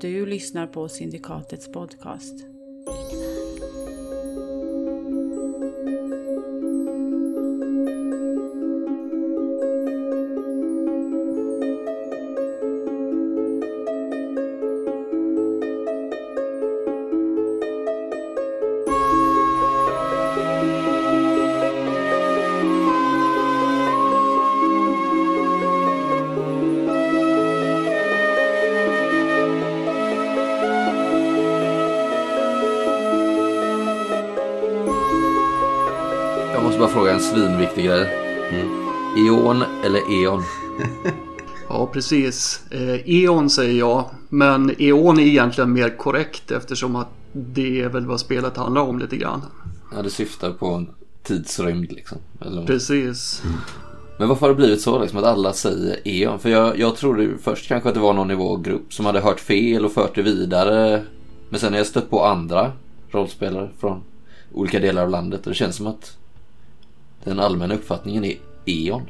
Du lyssnar på Syndikatets podcast. Grej. Eon eller Eon? Ja, precis. Eh, Eon säger jag, men Eon är egentligen mer korrekt eftersom att det är väl vad spelet handlar om lite grann. Ja, det syftar på en tidsrymd liksom. Eller... Precis. Men varför har det blivit så liksom att alla säger Eon? För jag, jag trodde först kanske att det var någon i vår grupp som hade hört fel och fört det vidare. Men sen har jag stött på andra rollspelare från olika delar av landet och det känns som att den allmänna uppfattningen är Eon.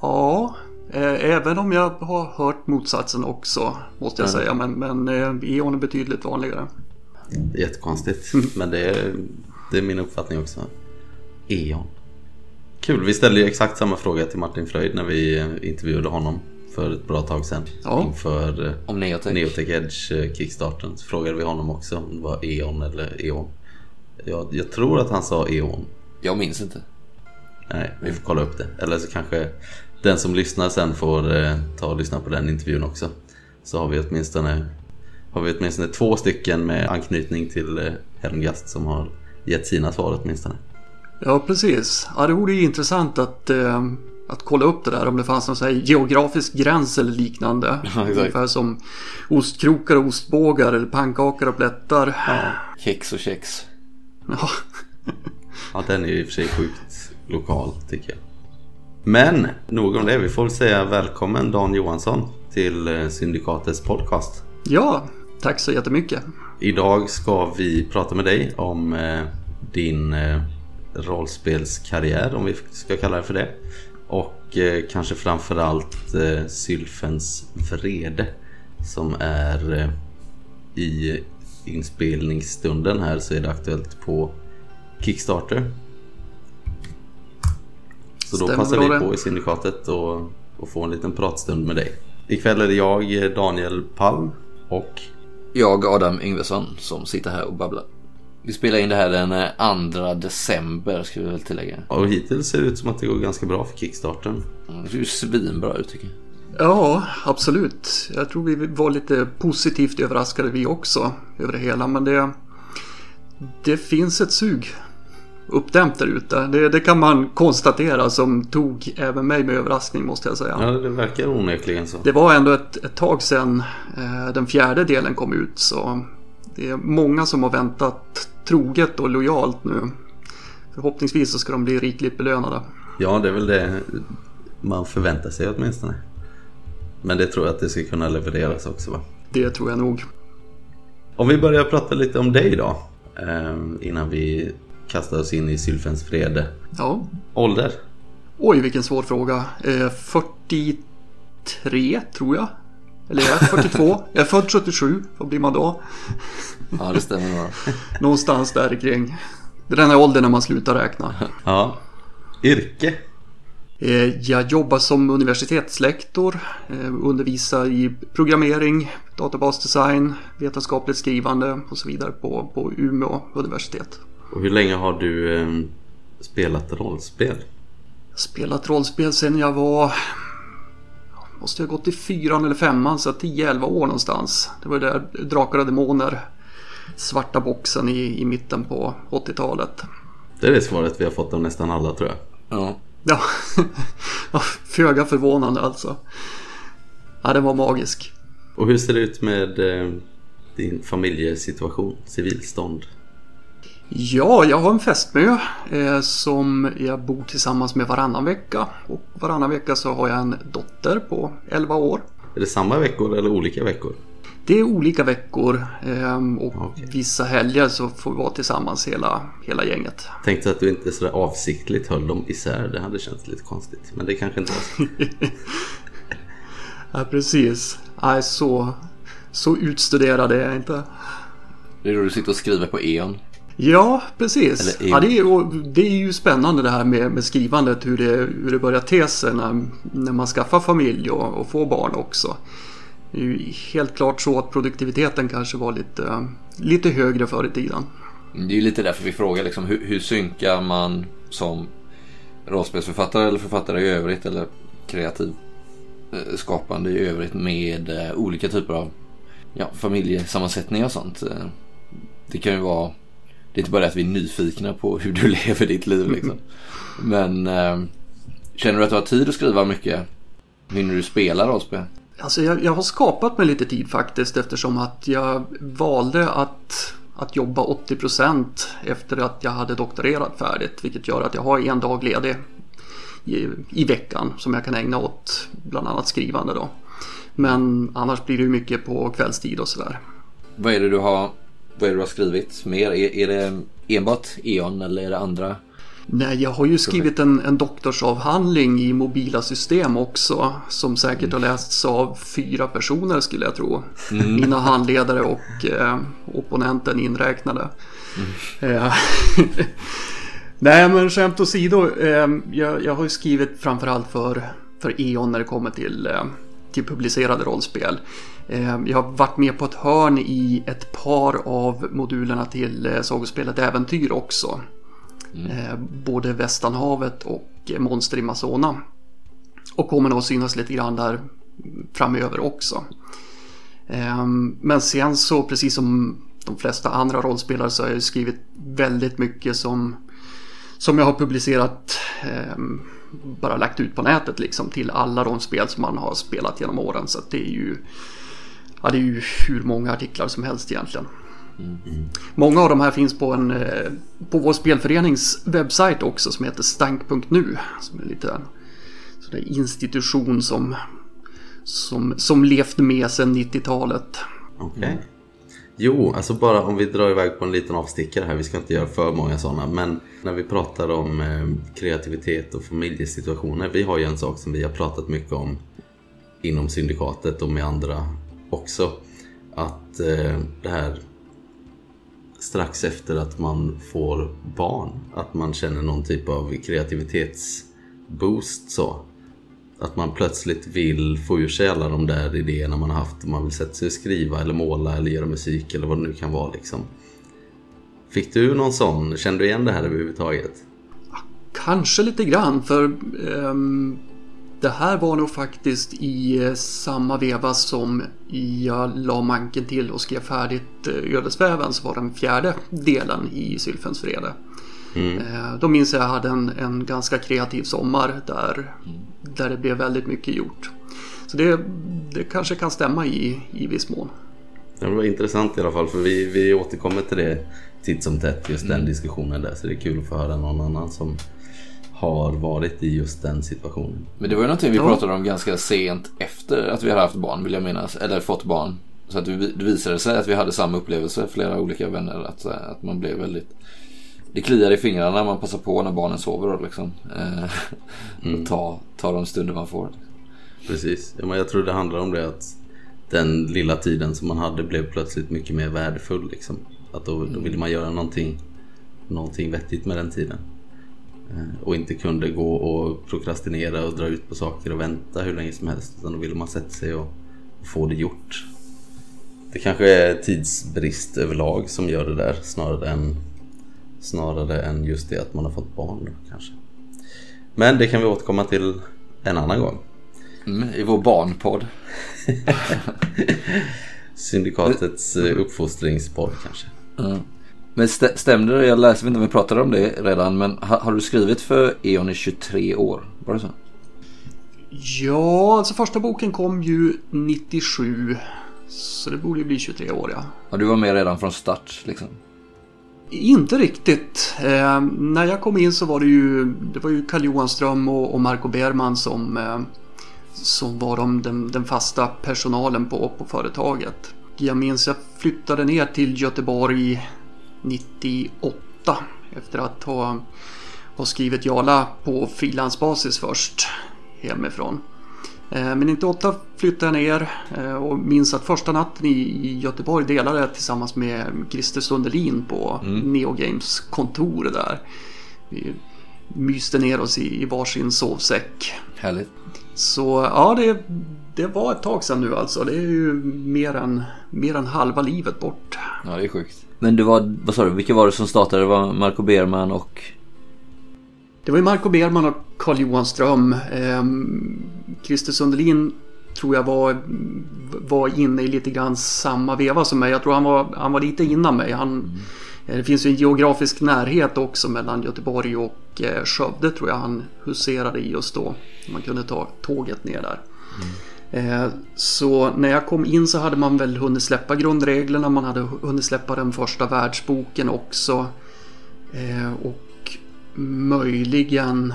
Ja, eh, även om jag har hört motsatsen också, måste jag Mm. säga. Men, men eh, Eon är betydligt vanligare. Jättekonstigt. Men det är, det är min uppfattning också. E.ON. Kul, vi ställde ju exakt samma fråga till Martin Fröjd när vi eh, intervjuade honom för ett bra tag sedan. Ja. Inför eh, Om Neotech. Neotech Edge eh, Kickstarten så frågade vi honom också om det var E.ON eller E.ON. Jag, jag tror att han sa E.ON. Jag minns inte. Nej, vi får kolla upp det. Eller så kanske den som lyssnar sen får eh, ta och lyssna på den intervjun också. Så har vi åtminstone, har vi åtminstone två stycken med anknytning till eh, Helmgast som har gett sina svar åtminstone. Ja, precis. Ja, det vore ju intressant att, eh, att kolla upp det där om det fanns någon här geografisk gräns eller liknande. exakt. Ungefär som ostkrokar och ostbågar eller pannkakor och plättar. Kex och kex. Ja. Ja, den är i och för sig sjukt lokal tycker jag. Men nog om det. Vi får säga välkommen Dan Johansson till eh, Syndikatets podcast. ja, tack så jättemycket. Idag ska vi prata med dig om eh, din eh, rollspelskarriär, om vi ska kalla det för det. Och kanske framförallt Sylfens vrede som är i inspelningsstunden här så är det aktuellt på Kickstarter. Så då Stämmer passar bra vi det. på i syndikatet och, och få en liten pratstund med dig. Ikväll är det jag, eh, Daniel Palm och Jag, Adam Yngvesson, som sitter här och babblar. Vi spelar in det här den eh, 2 december, ska vi väl tillägga. Och hittills ser det ut som att det går ganska bra för kickstarten. Mm, Det ser ju svinbra ut tycker jag. Ja, absolut. Jag tror vi var lite positivt överraskade vi också över det hela. Men det, det finns ett sug uppdämt där ute. Det, det kan man konstatera som tog även mig med överraskning måste jag säga. Ja, det verkar onekligen så. Det var ändå ett, ett tag sedan eh, den fjärde delen kom ut så det är många som har väntat troget och lojalt nu. Förhoppningsvis så ska de bli rikligt belönade. Ja, det är väl det man förväntar sig åtminstone. Men det tror jag att det ska kunna levereras också va? Det tror jag nog. Om vi börjar prata lite om dig då. Eh, innan vi kastar oss in i Sylfens vrede. Ja, Ålder? Oj, vilken svår fråga. Eh, 43 tror jag. Eller är jag 42? jag är född 77. Vad blir man då? Ja, det stämmer bra. Någonstans där kring. Det är den här åldern när man slutar räkna. Ja. Yrke? Eh, jag jobbar som universitetslektor. Eh, undervisar i programmering, databasdesign, vetenskapligt skrivande och så vidare på, på Umeå universitet. Och hur länge har du eh, spelat rollspel? Spelat rollspel sedan jag var... Måste jag ha gått i fyran eller femman, så 10-11 år någonstans. Det var där Drakar och Demoner, svarta boxen i, i mitten på 80-talet. Det är det svaret vi har fått av nästan alla tror jag. Ja. Ja, ja, föga förvånande alltså. Ja, den var magisk. Och hur ser det ut med eh, din familjesituation, civilstånd? Ja, jag har en fästmö eh, som jag bor tillsammans med varannan vecka. Och varannan vecka så har jag en dotter på 11 år. Är det samma veckor eller olika veckor? Det är olika veckor eh, och Okej. vissa helger så får vi vara tillsammans hela, hela gänget. Tänkte att du inte sådär avsiktligt höll dem isär. Det hade känts lite konstigt. Men det kanske inte var så. Ja, precis. Nej, så, så utstuderad är jag inte. Det är då du sitter och skriver på E.ON. Ja, precis. Eller Ja, det, är, och det är ju spännande det här med, med skrivandet, hur det, hur det börjar te sig när, när man skaffar familj och, och får barn också. Det är ju helt klart så att produktiviteten kanske var lite, lite högre förr i tiden. Det är ju lite därför vi frågar liksom, hur, hur synkar man som rollspelsförfattare eller författare i övrigt eller kreativ eh, skapande i övrigt med eh, olika typer av ja, familjesammansättningar och sånt. Eh, det kan ju vara, det är inte bara det att vi är nyfikna på hur du lever ditt liv liksom. Men eh, känner du att du har tid att skriva mycket? Hinner du spela rollspel? Alltså jag, jag har skapat mig lite tid faktiskt eftersom att jag valde att, att jobba 80% efter att jag hade doktorerat färdigt. Vilket gör att jag har en dag ledig i, i veckan som jag kan ägna åt bland annat skrivande då. Men annars blir det mycket på kvällstid och sådär. Vad är det du har, vad är det du har skrivit mer? Är, är det enbart E.ON eller är det andra? Nej, jag har ju skrivit en, en doktorsavhandling i mobila system också. Som säkert har lästs av fyra personer skulle jag tro. Mina handledare och eh, opponenten inräknade. Eh, Nej, men skämt åsido. Eh, jag, jag har ju skrivit framförallt för, för E.ON när det kommer till, eh, till publicerade rollspel. Eh, jag har varit med på ett hörn i ett par av modulerna till eh, sagospelet Äventyr också. Eh, både Västanhavet och Monster i Masona. Och kommer nog synas lite grann där framöver också. Men sen så precis som de flesta andra rollspelare så har jag skrivit väldigt mycket som, som jag har publicerat bara lagt ut på nätet liksom till alla de spel som man har spelat genom åren. Så att det är ju Ja, det är ju hur många artiklar som helst egentligen. Många av de här finns på, en, eh, på vår spelförenings webbsajt också som heter stank.nu. Som är lite en sån institution som, som, som levt med sedan 90-talet. Okej. Jo, alltså bara om vi drar iväg på en liten avstickare här. Vi ska inte göra för många sådana. Men när vi pratar om eh, kreativitet och familjesituationer. Vi har ju en sak som vi har pratat mycket om inom syndikatet och med andra också. Att eh, det här strax efter att man får barn, att man känner någon typ av kreativitetsboost så. Att man plötsligt vill få ur sig alla de där idéerna man har haft. Man vill sätta sig och skriva eller måla eller göra musik eller vad det nu kan vara liksom. Fick du någon sån? Kände du igen det här överhuvudtaget? Kanske lite grann för um det här var nog faktiskt i eh, samma veva som jag la manken till och skrev färdigt eh, Ödesväven så var den fjärde delen i Sylfens vrede. Eh, Då minns jag att jag hade en, en ganska kreativ sommar där, där det blev väldigt mycket gjort. Så det, det kanske kan stämma i, i viss mån. Det var intressant i alla fall för vi, vi återkommer till det titt som tätt, just den diskussionen där. Så det är kul att få höra någon annan som har varit i just den situationen. Men det var ju någonting vi pratade om ganska sent efter att vi hade haft barn vill jag minnas. Eller fått barn. Så att det vi- det visade sig att vi hade samma upplevelse, flera olika vänner. Att, eh, att man blev väldigt... Det kliar i fingrarna när man passar på när barnen sover liksom. Eh, och ta, ta de stunder man får. Precis. Ja, men jag tror det handlar om det att den lilla tiden som man hade blev plötsligt mycket mer värdefull. Liksom. Att då, då ville man göra någonting, någonting vettigt med den tiden. Eh, Och inte kunde gå och prokrastinera och dra ut på saker och vänta hur länge som helst. Utan då ville man sätta sig och, och få det gjort. Det kanske är tidsbrist överlag som gör det där snarare än, snarare än just det att man har fått barn. Då, kanske. Men det kan vi återkomma till en annan gång. Mm, I vår barnpodd. Syndikatets eh, uppfostringspodd kanske. Men stä, stämde det? Jag läste inte om vi pratade om det redan. Men ha, har du skrivit för E.ON i 23 år? Var det så? Ja, alltså första boken kom ju 97. Så det borde ju bli 23 år ja. Ja, du var med redan från start liksom. Inte riktigt. Eh, när jag kom in så var det ju, det var ju Karl Johan Ström och, och Marco Berman som, eh, som var de, den, den fasta personalen på, på företaget. Jag minns jag flyttade ner till Göteborg 98 efter att ha, ha skrivit Jala på frilansbasis först hemifrån. Eh, Men 98 flyttade jag ner eh, och minns att första natten i Göteborg delade jag tillsammans med Christer Sundelin på Neogames kontor där. Vi myste ner oss i i varsin sovsäck. Härligt. Så ja, det, det var ett tag sedan nu alltså. Det är ju mer än, mer än halva livet bort. Ja, det är sjukt. Men det var, vad sa du, vilka var det som startade? Det var Marco Berman och... Det var ju Marco Berman och Carl-Johan Ström. Ehm, Christer Sundelin tror jag var, var inne i lite grann samma veva som mig. Jag tror han var, han var lite innan mig. Han, eh, Eh, det finns ju en geografisk närhet också mellan Göteborg och eh, Skövde tror jag han huserade i just då. Man kunde ta tåget ner där. Mm. Så när jag kom in så hade man väl hunnit släppa grundreglerna. Man hade hunnit släppa den första världsboken också. Och möjligen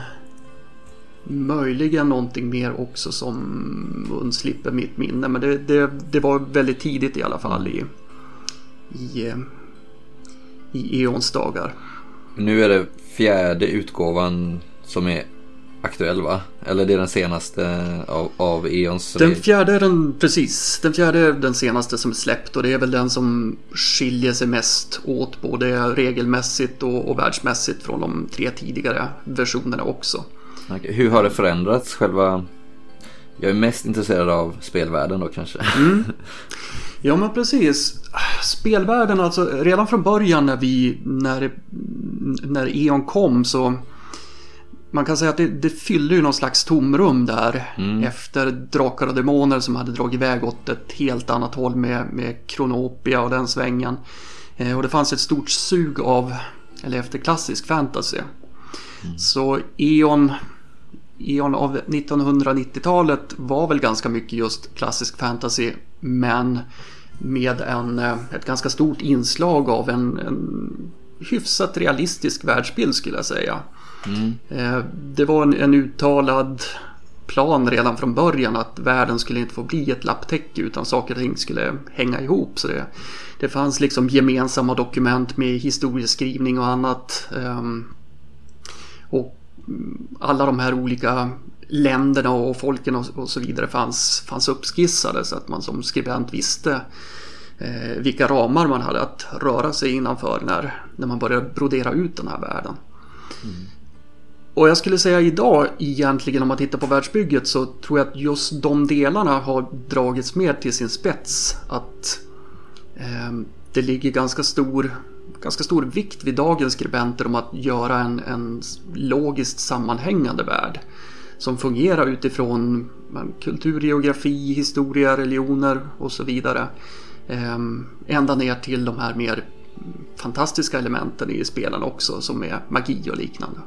Möjligen någonting mer också som undslipper mitt minne. Men det, det, det var väldigt tidigt i alla fall i, i, i Eons dagar. Nu är det fjärde utgåvan som är aktuell va? Eller det är den senaste av, av Eons? Den fjärde är den, precis, den fjärde är den senaste som är släppt och det är väl den som skiljer sig mest åt både regelmässigt och, och världsmässigt från de tre tidigare versionerna också. Okej, Hur har det förändrats själva? Jag är mest intresserad av spelvärlden då kanske. Ja men precis. Spelvärlden alltså, redan från början när vi, när, när E.ON kom så man kan säga att det, det fyllde ju någon slags tomrum där efter Drakar och Demoner som hade dragit iväg åt ett helt annat håll med, med Kronopia och den svängen. Eh, och det fanns ett stort sug av, eller efter klassisk fantasy. Så E.ON Eon av 1990-talet var väl ganska mycket just klassisk fantasy men med en, eh, ett ganska stort inslag av en, en hyfsat realistisk världsbild skulle jag säga. Eh, Det var en, en uttalad plan redan från början att världen skulle inte få bli ett lapptäcke utan saker och ting skulle hänga ihop. Så det, det fanns liksom gemensamma dokument med historieskrivning och annat. Ehm, Och alla de här olika länderna och folken och, och så vidare fanns, fanns uppskissade så att man som skribent visste eh, vilka ramar man hade att röra sig innanför när, när man började brodera ut den här världen. Och jag skulle säga idag egentligen om man tittar på världsbygget så tror jag att just de delarna har dragits mer till sin spets. Att eh, det ligger ganska stor, ganska stor vikt vid dagens skribenter om att göra en, en logiskt sammanhängande värld. Som fungerar utifrån kultur, geografi, historia, religioner och så vidare. Eh, ända ner till de här mer fantastiska elementen i spelen också som är magi och liknande.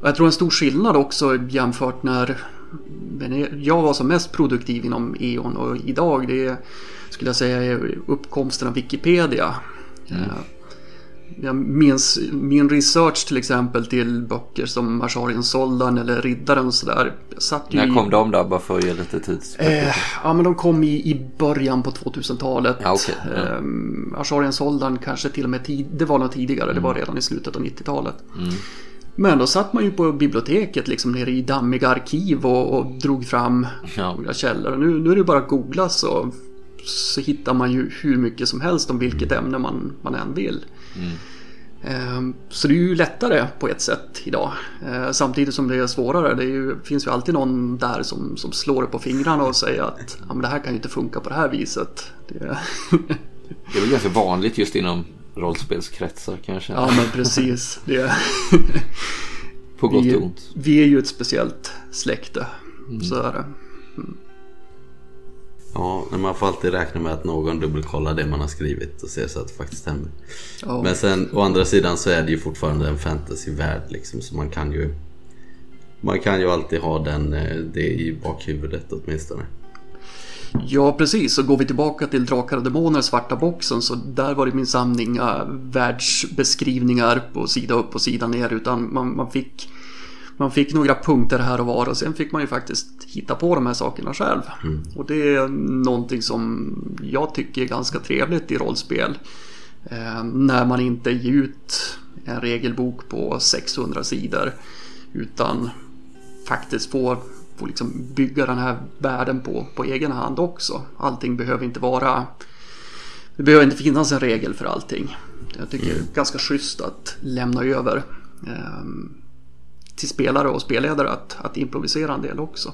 Och jag tror en stor skillnad också jämfört när jag var som mest produktiv inom E.ON och idag det är, skulle jag säga är uppkomsten av Wikipedia. Eh, Jag minns min research till exempel till böcker som Asharian Soldan eller Riddaren och sådär. När i- kom de då? Bara för att ge lite tids... Eh, ja men de kom i, i början på 2000-talet. Ja, okej. Ja. Eh, Soldan kanske till och med tid, det var nog tidigare, det var redan i slutet av 90-talet. Men då satt man ju på biblioteket liksom nere i dammiga arkiv och, och drog fram Ja. källor. Nu, nu är det bara att googla så, så hittar man ju hur mycket som helst om vilket ämne man, man än vill. Ehm, Så det är ju lättare på ett sätt idag. Eh, Samtidigt som det är svårare. Det är ju, finns ju alltid någon där som, som slår på fingrarna och säger att ja, men det här kan ju inte funka på det här viset. Det, Det är väl ganska vanligt just inom rollspelskretsar kanske. ja men precis. Det, På gott vi, och ont. vi är ju ett speciellt släkte. Så är det. Ja, men man får alltid räkna med att någon dubbelkollar det man har skrivit och ser så att det faktiskt stämmer. Ja. Men sen å andra sidan så är det ju fortfarande en fantasyvärld liksom så man kan ju Man kan ju alltid ha den, eh, det i bakhuvudet åtminstone. Ja, precis. Så går vi tillbaka till Drakar och Demoner, svarta boxen, så där var det minsann inga världsbeskrivningar på sida upp och sida ner, utan man, man, fick, man fick några punkter här och var och sen fick man ju faktiskt hitta på de här sakerna själv. Och det är någonting som jag tycker är ganska trevligt i rollspel. Eh, när man inte ger ut en regelbok på 600 sidor, utan faktiskt får, får liksom bygga den här världen på, på egen hand också. Allting behöver inte vara... Det behöver inte finnas en regel för allting. Jag tycker det är ganska schysst att lämna över eh, till spelare och spelledare att, att improvisera en del också.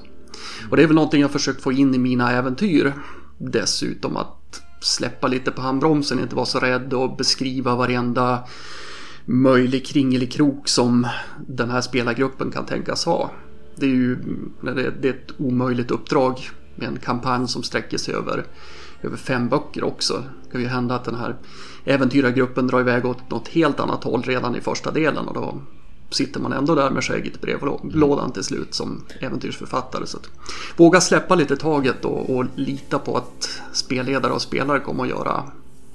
Och det är väl någonting jag försökt få in i mina äventyr dessutom. Att släppa lite på handbromsen, inte vara så rädd och beskriva varenda möjlig kringelikrok som den här spelargruppen kan tänkas ha. Det är ju det är ett omöjligt uppdrag med en kampanj som sträcker sig över, över fem böcker också. Det kan ju hända att den här äventyrargruppen drar iväg åt något helt annat håll redan i första delen och då sitter man ändå där med skägget i brevlådan till slut som äventyrsförfattare. Så att, våga släppa lite taget och, och lita på att spelledare och spelare kommer att göra,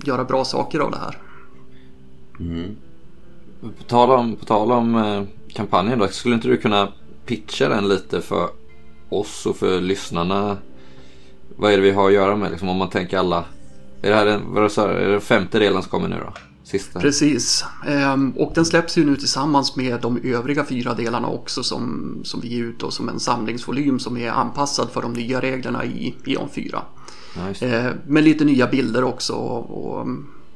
göra bra saker av det här. Mm. På tal om, på tal om eh, kampanjen då, skulle inte du kunna pitcha den lite för oss och för lyssnarna? Vad är det vi har att göra med liksom, om man tänker alla? Är det här den, vad är det, är det femte delen som kommer nu då? Sista. Precis. Ehm, och den släpps ju nu tillsammans med de övriga fyra delarna också som, som vi ger ut då, som en samlingsvolym som är anpassad för de nya reglerna i Ion 4. Ja, ehm, med lite nya bilder också och, och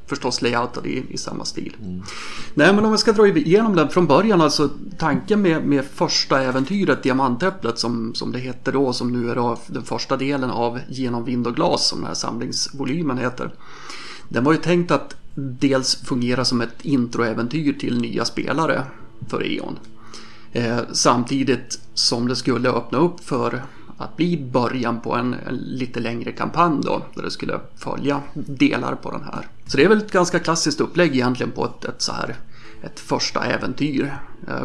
förstås layoutad i, i samma stil. Mm. Nej men om vi ska dra igenom den från början alltså tanken med, med första äventyret Diamantäpplet som, som det hette då som nu är då den första delen av Genom vind och glas som den här samlingsvolymen heter. Den var ju tänkt att dels fungera som ett introäventyr till nya spelare för E.ON. Eh, samtidigt som det skulle öppna upp för att bli början på en, en, lite längre kampanj då, där det skulle följa delar på den här. Så det är väl ett ganska klassiskt upplägg egentligen på ett, ett så här ett första äventyr. Eh,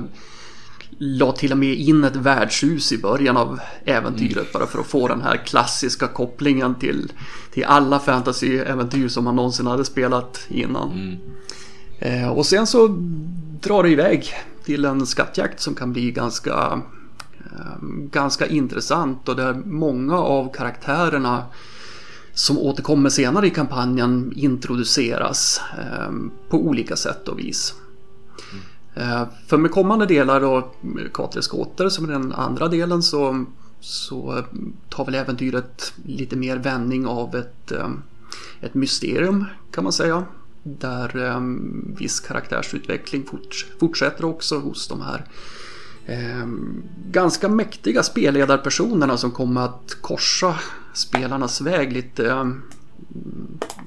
la till och med in ett värdshus i början av äventyret mm. bara för att få den här klassiska kopplingen till, till alla fantasy-äventyr som man någonsin hade spelat innan. Mm. Eh, och sen så drar det iväg till en skattjakt som kan bli ganska, eh, ganska intressant och där många av karaktärerna som återkommer senare i kampanjen introduceras eh, på olika sätt och vis. Eh, för med kommande delar då, Katriska åter som är den andra delen så, så tar väl äventyret lite mer vändning av ett, eh, ett mysterium kan man säga. Där eh, viss karaktärsutveckling fortsätter också hos de här ganska mäktiga spelledarpersonerna som kommer att korsa spelarnas väg lite,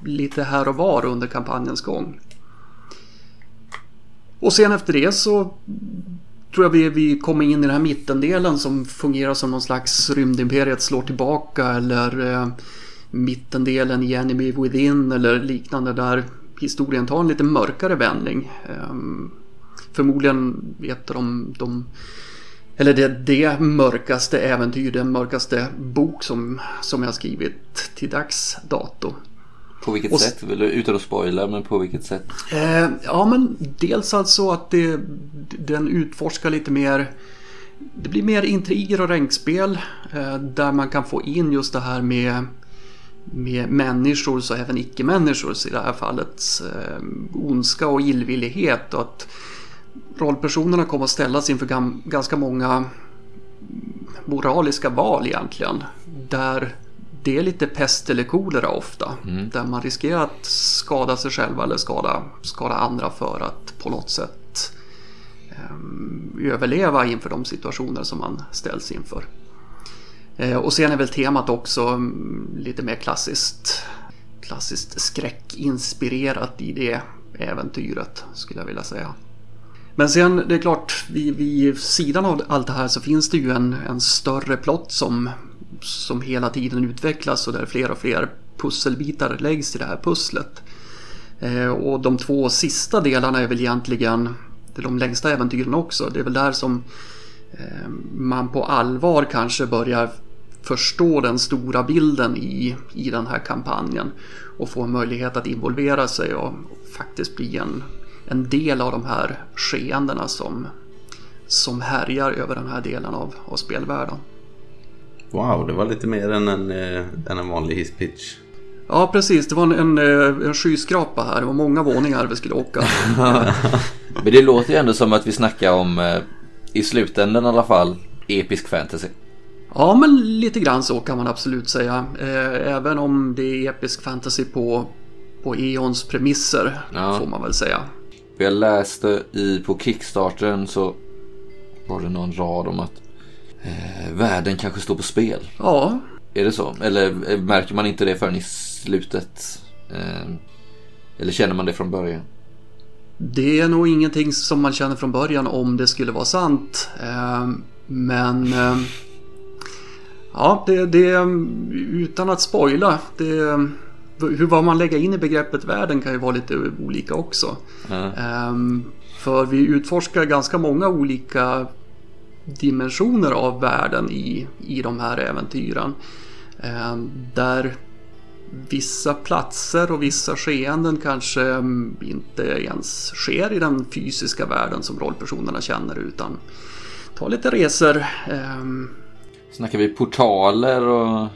lite här och var under kampanjens gång. Och sen efter det så tror jag vi, vi kommer in i den här mittendelen som fungerar som någon slags rymdimperiet slår tillbaka eller eh, mittendelen i Enemy Within eller liknande där historien tar en lite mörkare vändning. Eh, förmodligen ett av de, de eller det, det mörkaste äventyr, den mörkaste bok som, som jag skrivit till dags dato. På vilket och, sätt? Utan att spoila, men på vilket sätt? Eh, ja, men dels alltså att det, den utforskar lite mer det blir mer intriger och ränkspel eh, där man kan få in just det här med, med människor och även icke-människor i det här fallet eh, ondska och illvillighet och att rollpersonerna kommer att ställas inför ganska många moraliska val egentligen. Där det är lite pest eller kolera ofta. Mm. Där man riskerar att skada sig själv eller skada, skada andra för att på något sätt um, överleva inför de situationer som man ställs inför. Uh, och sen är väl temat också um, lite mer klassiskt, klassiskt skräckinspirerat i det äventyret skulle jag vilja säga. Men sen, det är klart, vid, vid sidan av allt det här så finns det ju en, en större plott som som hela tiden utvecklas och där fler och fler pusselbitar läggs i det här pusslet. Eh, och de två sista delarna är väl egentligen de längsta äventyren också. Det är väl där som eh, man på allvar kanske börjar förstå den stora bilden i, i den här kampanjen och få en möjlighet att involvera sig och faktiskt bli en, en del av de här skeendena som, som härjar över den här delen av, av spelvärlden. Wow, det var lite mer än en, eh, än en vanlig hisspitch. Ja, precis. Det var en, en, eh, en skyskrapa här. Det var många våningar vi skulle åka. Men det låter ju ändå som att vi snackar om, eh, i slutändan i alla fall, episk fantasy. Ja, men lite grann så kan man absolut säga. Även om det är episk fantasy på, på Eons premisser, Ja. får man väl säga. Jag läste i, på Kickstarten så var det någon rad om att eh, världen kanske står på spel. Ja, Är det så? Eller eh, märker man inte det förrän i slutet? Eh, eller känner man det från början? det är nog ingenting som man känner från början om det skulle vara sant. Eh, men eh, ja, det, det utan att spoila. Det, hur vad man lägger in i begreppet världen kan ju vara lite olika också. Ja. Ehm, För vi utforskar ganska många olika dimensioner av världen i, i de här äventyren. Ehm, Där vissa platser och vissa skeenden kanske mm, inte ens sker i den fysiska världen som rollpersonerna känner utan ta lite resor. Ehm, Snackar vi portaler och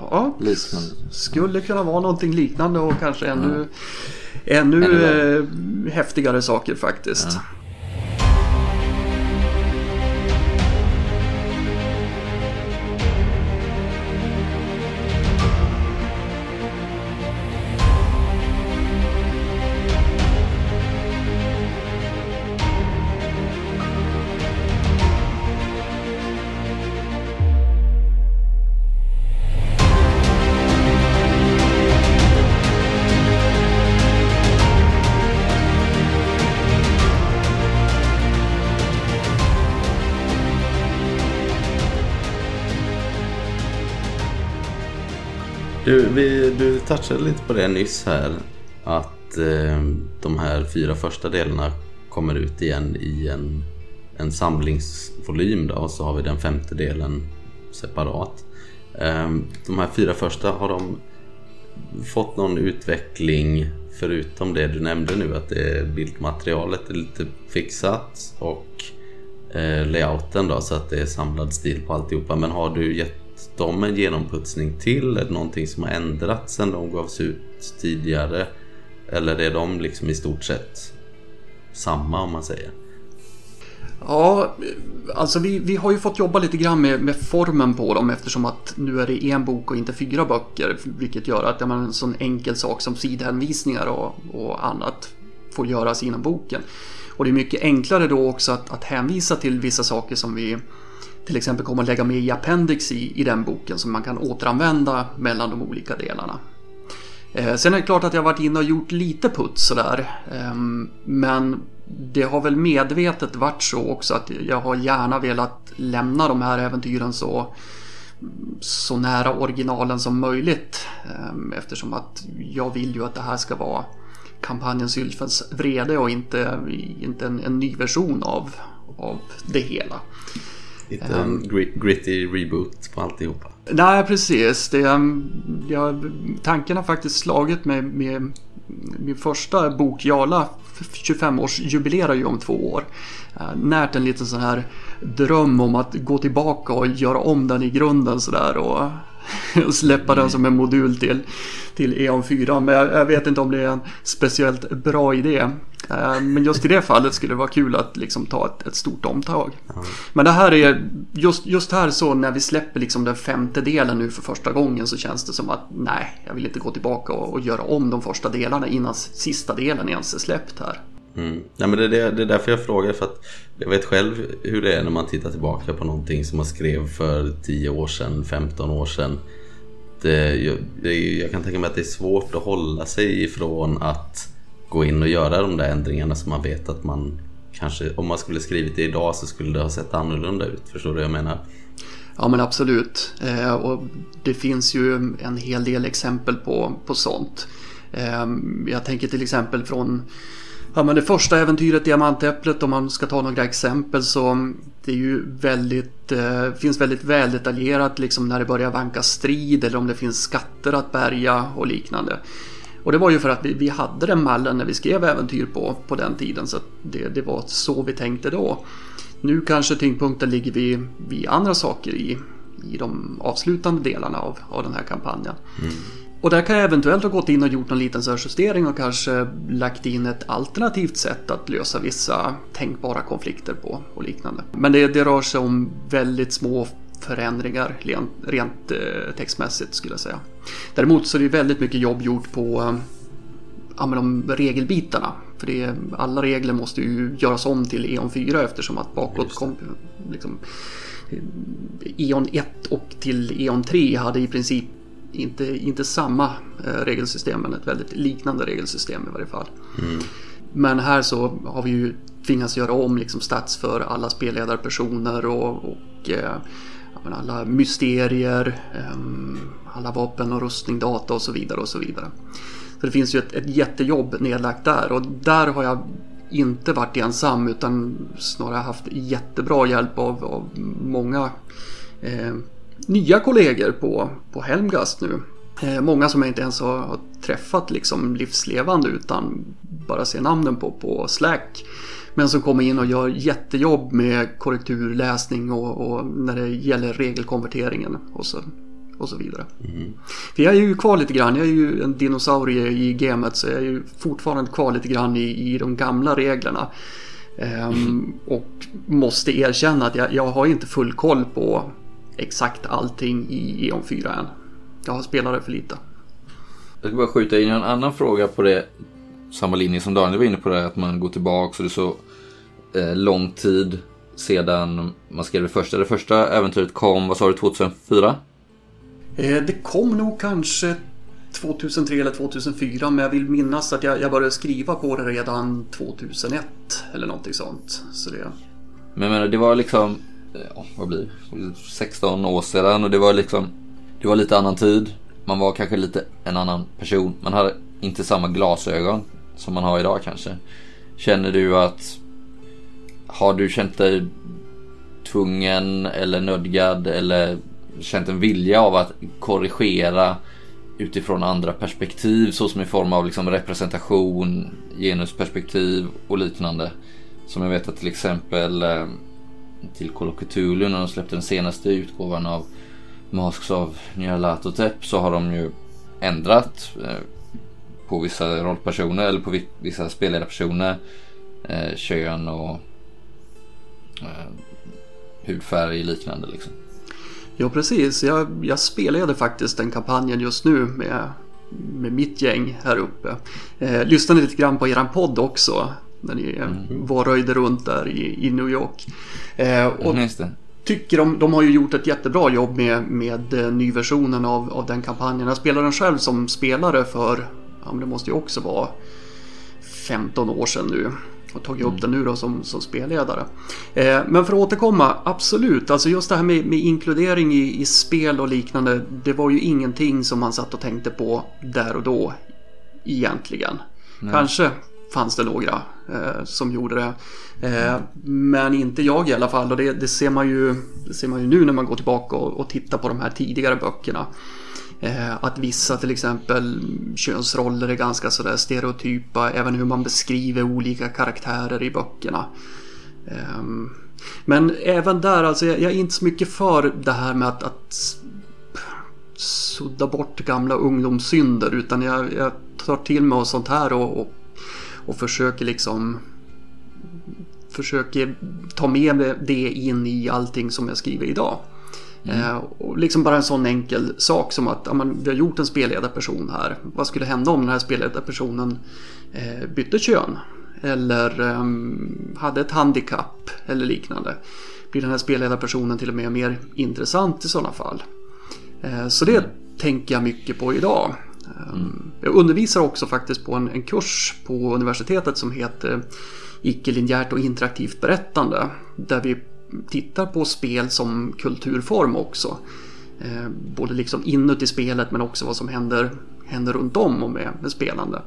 Ja, liknande? skulle kunna vara någonting liknande och kanske ännu, ännu, Ännu värre. eh, häftigare saker faktiskt. Ja. Touchade lite på det nyss här. Att eh, de här fyra första delarna kommer ut igen i en, en samlingsvolym då, och så har vi den femte delen separat. Eh, de här fyra första, har de fått någon utveckling förutom det du nämnde nu att det bildmaterialet är lite fixat och eh, layouten då så att det är samlad stil på alltihopa. Men har du gett dem en genomputsning till? Är det någonting som har ändrats sen de gavs ut tidigare? Eller är de liksom i stort sett samma om man säger? Ja, alltså vi, vi har ju fått jobba lite grann med, med formen på dem eftersom att nu är det en bok och inte fyra böcker. Vilket gör att ja, en sån enkel sak som sidhänvisningar och, och annat får göras inom boken. Och det är mycket enklare då också att, att hänvisa till vissa saker som vi till exempel kommer att lägga med i appendix i, i den boken som man kan återanvända mellan de olika delarna. Eh, sen är det klart att jag har varit inne och gjort lite puts sådär. Eh, men det har väl medvetet varit så också att jag har gärna velat lämna de här äventyren så, så nära originalen som möjligt. Ehm, eftersom att jag vill ju att det här ska vara kampanjen Sylfens vrede och inte, inte en, en ny version av, av det hela. Lite en gri- gritty reboot på alltihopa. Nej, precis. Det, jag, tanken har faktiskt slagit mig med min första bok, Jarla, 25-årsjubilerar ju om två år. Närt en liten sån här dröm om att gå tillbaka och göra om den i grunden sådär och, och släppa den som en modul till, till E.ON 4. Men jag, jag vet inte om det är en speciellt bra idé. Eh, Men just i det fallet skulle det vara kul att liksom ta ett, ett stort omtag. Men det här är, just, just här så när vi släpper liksom den femte delen nu för första gången så känns det som att nej, jag vill inte gå tillbaka och, och göra om de första delarna innan sista delen ens är släppt här. Mm. Nej, men det, är det, det är därför jag frågar för att jag vet själv hur det är när man tittar tillbaka på någonting som man skrev för 10 år sedan, 15 år sedan. Det, jag, det, jag kan tänka mig att det är svårt att hålla sig ifrån att gå in och göra de där ändringarna som man vet att man kanske, om man skulle skrivit det idag så skulle det ha sett annorlunda ut. Förstår du vad jag menar? Ja men absolut. Eh, och det finns ju en hel del exempel på, på sånt. Eh, jag tänker till exempel från ja, men det första äventyret Diamantäpplet om man ska ta några exempel så det är ju väldigt, eh, finns väldigt väldetaljerat liksom när det börjar vanka strid eller om det finns skatter att bärga och liknande. Och det var ju för att vi, vi hade den mallen när vi skrev äventyr på, på den tiden så att det, det var så vi tänkte då. Nu kanske tyngdpunkten ligger vid, vid andra saker i, i de avslutande delarna av, av den här kampanjen. Mm. Och där kan jag eventuellt ha gått in och gjort någon liten så här justering och kanske lagt in ett alternativt sätt att lösa vissa tänkbara konflikter på och liknande. Men det, det rör sig om väldigt små förändringar rent, rent eh, textmässigt skulle jag säga. Däremot så är det väldigt mycket jobb gjort på ja, men de regelbitarna. För det, alla regler måste ju göras om till E.ON 4 eftersom att bakåt kom liksom, eh, E.ON 1 och till E.ON 3 hade i princip inte, inte samma eh, regelsystem men ett väldigt liknande regelsystem i varje fall. Mm. Men här så har vi ju tvingats göra om liksom stats för alla spelledarpersoner och, och eh, alla mysterier, eh, alla vapen och rustning, data och så vidare och så vidare. Så det finns ju ett, ett jättejobb nedlagt där och där har jag inte varit ensam utan snarare haft jättebra hjälp av, av många eh, nya kollegor på, på Helmgast nu. Eh, många som jag inte ens har, har, träffat liksom livslevande utan bara ser namnen på på Slack. Men som kommer in och gör jättejobb med korrekturläsning och, och när det gäller regelkonverteringen och så, och så vidare. Mm. För jag är ju kvar lite grann, jag är ju en dinosaurie i gamet så jag är ju fortfarande kvar lite grann i, i de gamla reglerna. Um, och måste erkänna att jag, jag har inte full koll på exakt allting i E.ON 4 än. Jag har spelat det för lite. Jag ska bara skjuta in en annan fråga på det. Samma linje som Daniel var inne på det, att man går tillbaka och det är så eh, lång tid sedan man skrev det första. Det första äventyret kom, vad sa du, 2004? Eh, det kom nog kanske 2003 eller 2004 men jag vill minnas att jag, jag började skriva på det redan 2001 eller någonting sånt. Så det... Men, men det var liksom, Eh, ja, vad blir det? 16 år sedan och det var liksom, det var lite annan tid. Man var kanske lite en annan person. Man hade inte samma glasögon som man har idag kanske. Känner du att, har du känt dig tvungen eller nödgad eller känt en vilja av att korrigera utifrån andra perspektiv såsom i form av liksom representation, genusperspektiv och liknande. Som jag vet att till exempel eh, till Call of Cthulhu när de släppte den senaste utgåvan av Masks of Nyarlathotep så har de ju ändrat eh, på vissa rollpersoner eller på vissa spelledarpersoner eh, kön och eh, hudfärg och liknande liksom. Ja precis, jag, jag spelade faktiskt den kampanjen just nu med, med mitt gäng här uppe. Eh, lyssnade lite grann på eran podd också när ni mm. var röjde runt där i, i New York. Eh, och tycker de, de har ju gjort ett jättebra jobb med, med eh, nyversionen av, av den kampanjen. Jag spelade den själv som spelare för, ja men det måste ju också vara 15 år sedan nu och tagit upp mm. den nu då som, som spelledare. Eh, men för att återkomma, absolut, alltså just det här med, med inkludering i, i, spel och liknande, det var ju ingenting som man satt och tänkte på där och då egentligen. Nej. Kanske fanns det några eh, som gjorde det. Eh, men inte jag i alla fall och det, det, ser man ju, det ser man ju nu när man går tillbaka och, och tittar på de här tidigare böckerna. Eh, att vissa till exempel könsroller är ganska sådär stereotypa, även hur man beskriver olika karaktärer i böckerna. Eh, men även där, alltså jag är inte så mycket för det här med att, att sudda bort gamla ungdomssynder utan jag, jag tar till mig av sånt här och, och, och försöker liksom försöker ta med det in i allting som jag skriver idag. Mm. Eh, och liksom bara en sån enkel sak som att ja, man, vi har gjort en spelledarperson här. Vad skulle hända om den här spelledarpersonen eh, bytte kön? Eller eh, hade ett handikapp eller liknande. Blir den här spelledarpersonen till och med mer intressant i sådana fall? Eh, så det mm. tänker jag mycket på idag. Mm. Jag undervisar också faktiskt på en, en kurs på universitetet som heter Icke-linjärt och interaktivt berättande. Där vi tittar på spel som kulturform också. Ehm, både liksom inuti spelet men också vad som händer, händer runt om och med, med spelande.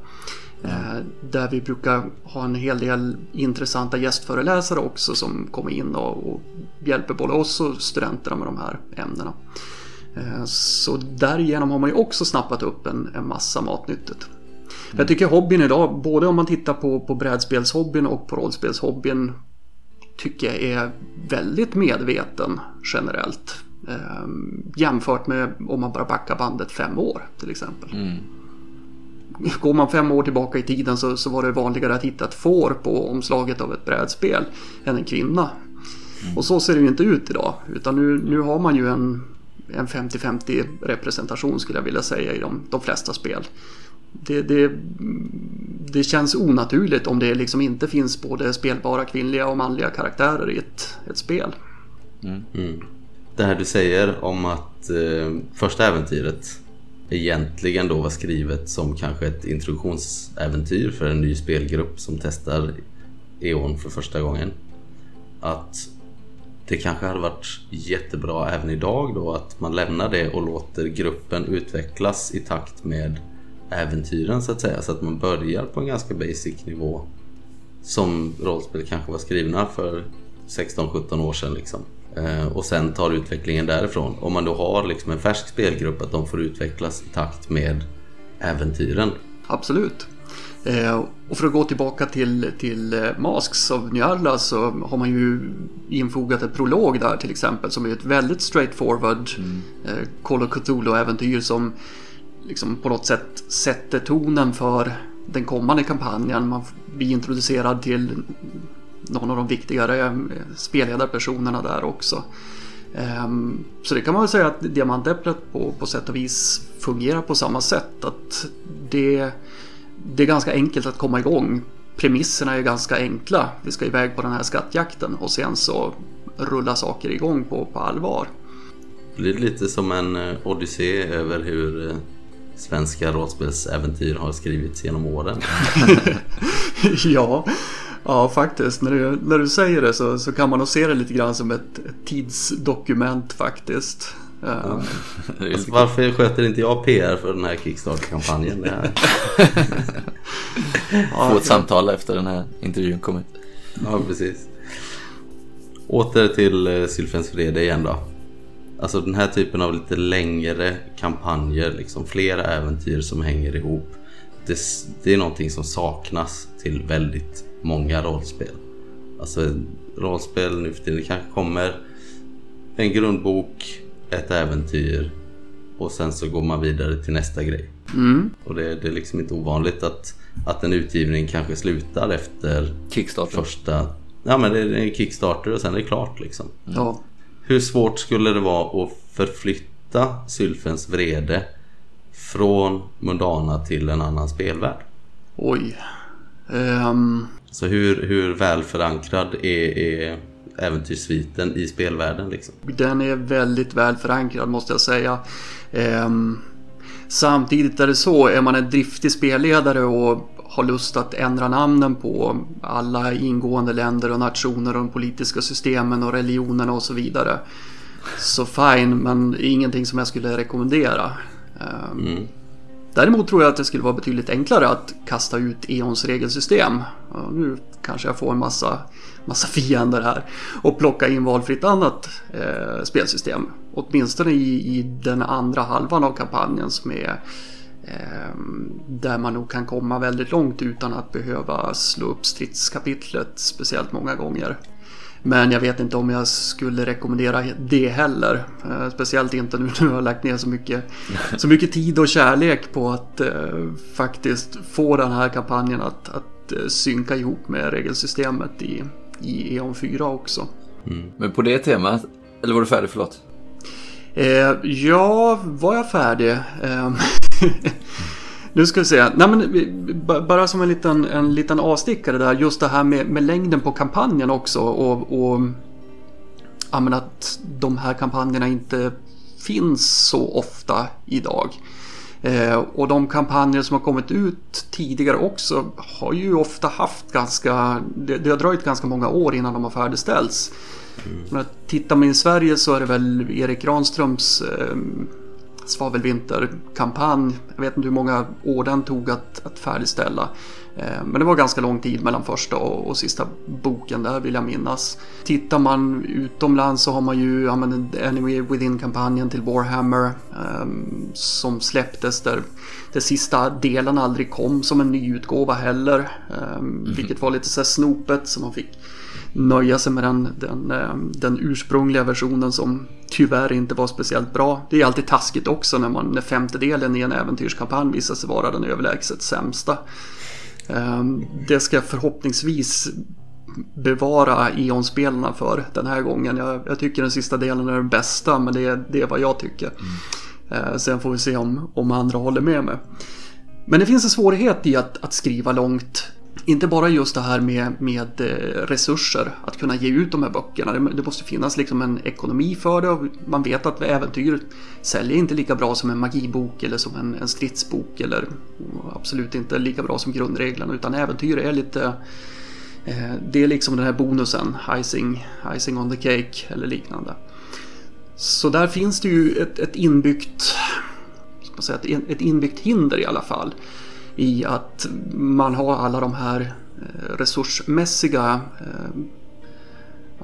Mm. Där vi brukar ha en hel del intressanta gästföreläsare också som kommer in och, och hjälper både oss och studenterna med de här ämnena. Eh, så därigenom har man ju också snappat upp en, en massa matnyttigt. Mm. Jag tycker hobbyn idag, både om man tittar på, på brädspelshobbyn och på rollspelshobbyn tycker jag är väldigt medveten generellt. Eh, jämfört med om man bara backar bandet fem år till exempel. Mm. Går man fem år tillbaka i tiden så, så var det vanligare att hitta ett får på omslaget av ett brädspel än en kvinna. Och så ser det ju inte ut idag. Utan nu, nu har man ju en, en 50-50 representation skulle jag vilja säga i de, de flesta spel. Det, det, det känns onaturligt om det liksom inte finns både spelbara kvinnliga och manliga karaktärer i ett, ett spel. Mm. Det här du säger om att eh, första äventyret egentligen då var skrivet som kanske ett introduktionsäventyr för en ny spelgrupp som testar E.ON för första gången. Att det kanske hade varit jättebra även idag då att man lämnar det och låter gruppen utvecklas i takt med äventyren så att säga. Så att man börjar på en ganska basic nivå. Som rollspel kanske var skrivna för 16-17 år sedan liksom. Eh, och sen tar utvecklingen därifrån. Om man då har liksom en färsk spelgrupp att de får utvecklas i takt med äventyren. Absolut. Eh, och för att gå tillbaka till, till eh, Masks av Nyarla så har man ju infogat ett prolog där till exempel som är ett väldigt straightforward mm. eh, Call of Cthulhu-äventyr som liksom på något sätt sätter tonen för den kommande kampanjen. Man blir introducerad till någon av de viktigare eh, spelledarpersonerna där också. Ehm, så det kan man väl säga att Diamantäpplet på, på sätt och vis fungerar på samma sätt. Att det, det är ganska enkelt att komma igång. Premisserna är ganska enkla. Vi ska iväg på den här skattjakten och sen så rullar saker igång på, på allvar. Det blir lite som en eh, odyssé över hur eh, svenska rollspelsäventyr har skrivits genom åren. ja, Ja, faktiskt. När du, när du säger det så, så kan man nog se det lite grann som ett, ett tidsdokument faktiskt. Ja. Alltså, varför sköter inte jag PR för den här Kickstarter-kampanjen? Få ett samtal efter den här intervjun kommit. Ja, precis. Åter till eh, Sylfens vrede igen då. Alltså den här typen av lite längre kampanjer, liksom flera äventyr som hänger ihop. Det, det är någonting som saknas till väldigt många rollspel. Alltså rollspel nu för tiden, det kanske kommer en grundbok, ett äventyr och sen så går man vidare till nästa grej. Mm. Och det, det, är liksom inte ovanligt att, att en utgivning kanske slutar efter Kickstarter. första... Ja men det är en Kickstarter och sen är det klart liksom. Ja. Hur svårt skulle det vara att förflytta Sylfens vrede från Mundana till en annan spelvärld? Oj. Um, så hur, hur väl förankrad är, är äventyrssviten i spelvärlden? Liksom? Den är väldigt väl förankrad måste jag säga. Um, samtidigt är det så, är man en driftig spelledare och har lust att ändra namnen på alla ingående länder och nationer och de politiska systemen och religionerna och så vidare. Så fine, men ingenting som jag skulle rekommendera. Um, mm. Däremot tror jag att det skulle vara betydligt enklare att kasta ut E.ONs regelsystem. Nu kanske jag får en massa, massa fiender här. Och plocka in valfritt annat eh, spelsystem. Åtminstone i, i den andra halvan av kampanjen som är eh, där man nog kan komma väldigt långt utan att behöva slå upp stridskapitlet speciellt många gånger. Men jag vet inte om jag skulle rekommendera det heller. Eh, speciellt inte nu när jag har lagt ner så mycket, så mycket tid och kärlek på att eh, faktiskt få den här kampanjen att, att eh, synka ihop med regelsystemet i, i E.ON 4 också. Mm. Men på det temat, eller var du färdig? Förlåt. Eh, ja, var jag färdig? Ehm, Nu ska vi se. Nej, men, bara som en liten, en liten avstickare där. Just det här med, med längden på kampanjen också. Och, och ja, att de här kampanjerna inte finns så ofta idag. Eh, och de kampanjer som har kommit ut tidigare också har ju ofta haft ganska... Det, det har dröjt ganska många år innan de har färdigställts. Mm. Men tittar man i Sverige så är det väl Erik Granströms eh, svavelvinterkampanj. Jag vet inte hur många år den tog att, att färdigställa. Eh, men det var ganska lång tid mellan första och, sista boken där vill jag minnas. Tittar man utomlands så har man ju ja, men Enemy Within-kampanjen till Warhammer um, som släpptes där den sista delen aldrig kom som en nyutgåva heller. Um, mm. Vilket var lite så snopet så man fick nöja sig med den, den, eh, den ursprungliga versionen som tyvärr inte var speciellt bra. Det är alltid taskigt också när, man, när femtedelen i en äventyrskampanj visar sig vara den överlägset sämsta. Ehm, det ska förhoppningsvis bevara E.ON-spelarna för den här gången. Jag, jag, tycker den sista delen är den bästa men det är, det är vad jag tycker. Mm. Eh, sen får vi se om, om andra håller med mig. Men det finns en svårighet i att, att skriva långt inte bara just det här med, med eh, resurser, att kunna ge ut de här böckerna. Det, måste finnas liksom en ekonomi för det. Man vet att äventyr säljer inte lika bra som en magibok eller som en, en stridsbok eller absolut inte lika bra som grundreglerna utan äventyr är lite eh, det är liksom den här bonusen, icing, icing on the cake eller liknande. Så där finns det ju ett, ett inbyggt ska man säga, ett inbyggt hinder i alla fall i att man har alla de här eh, resursmässiga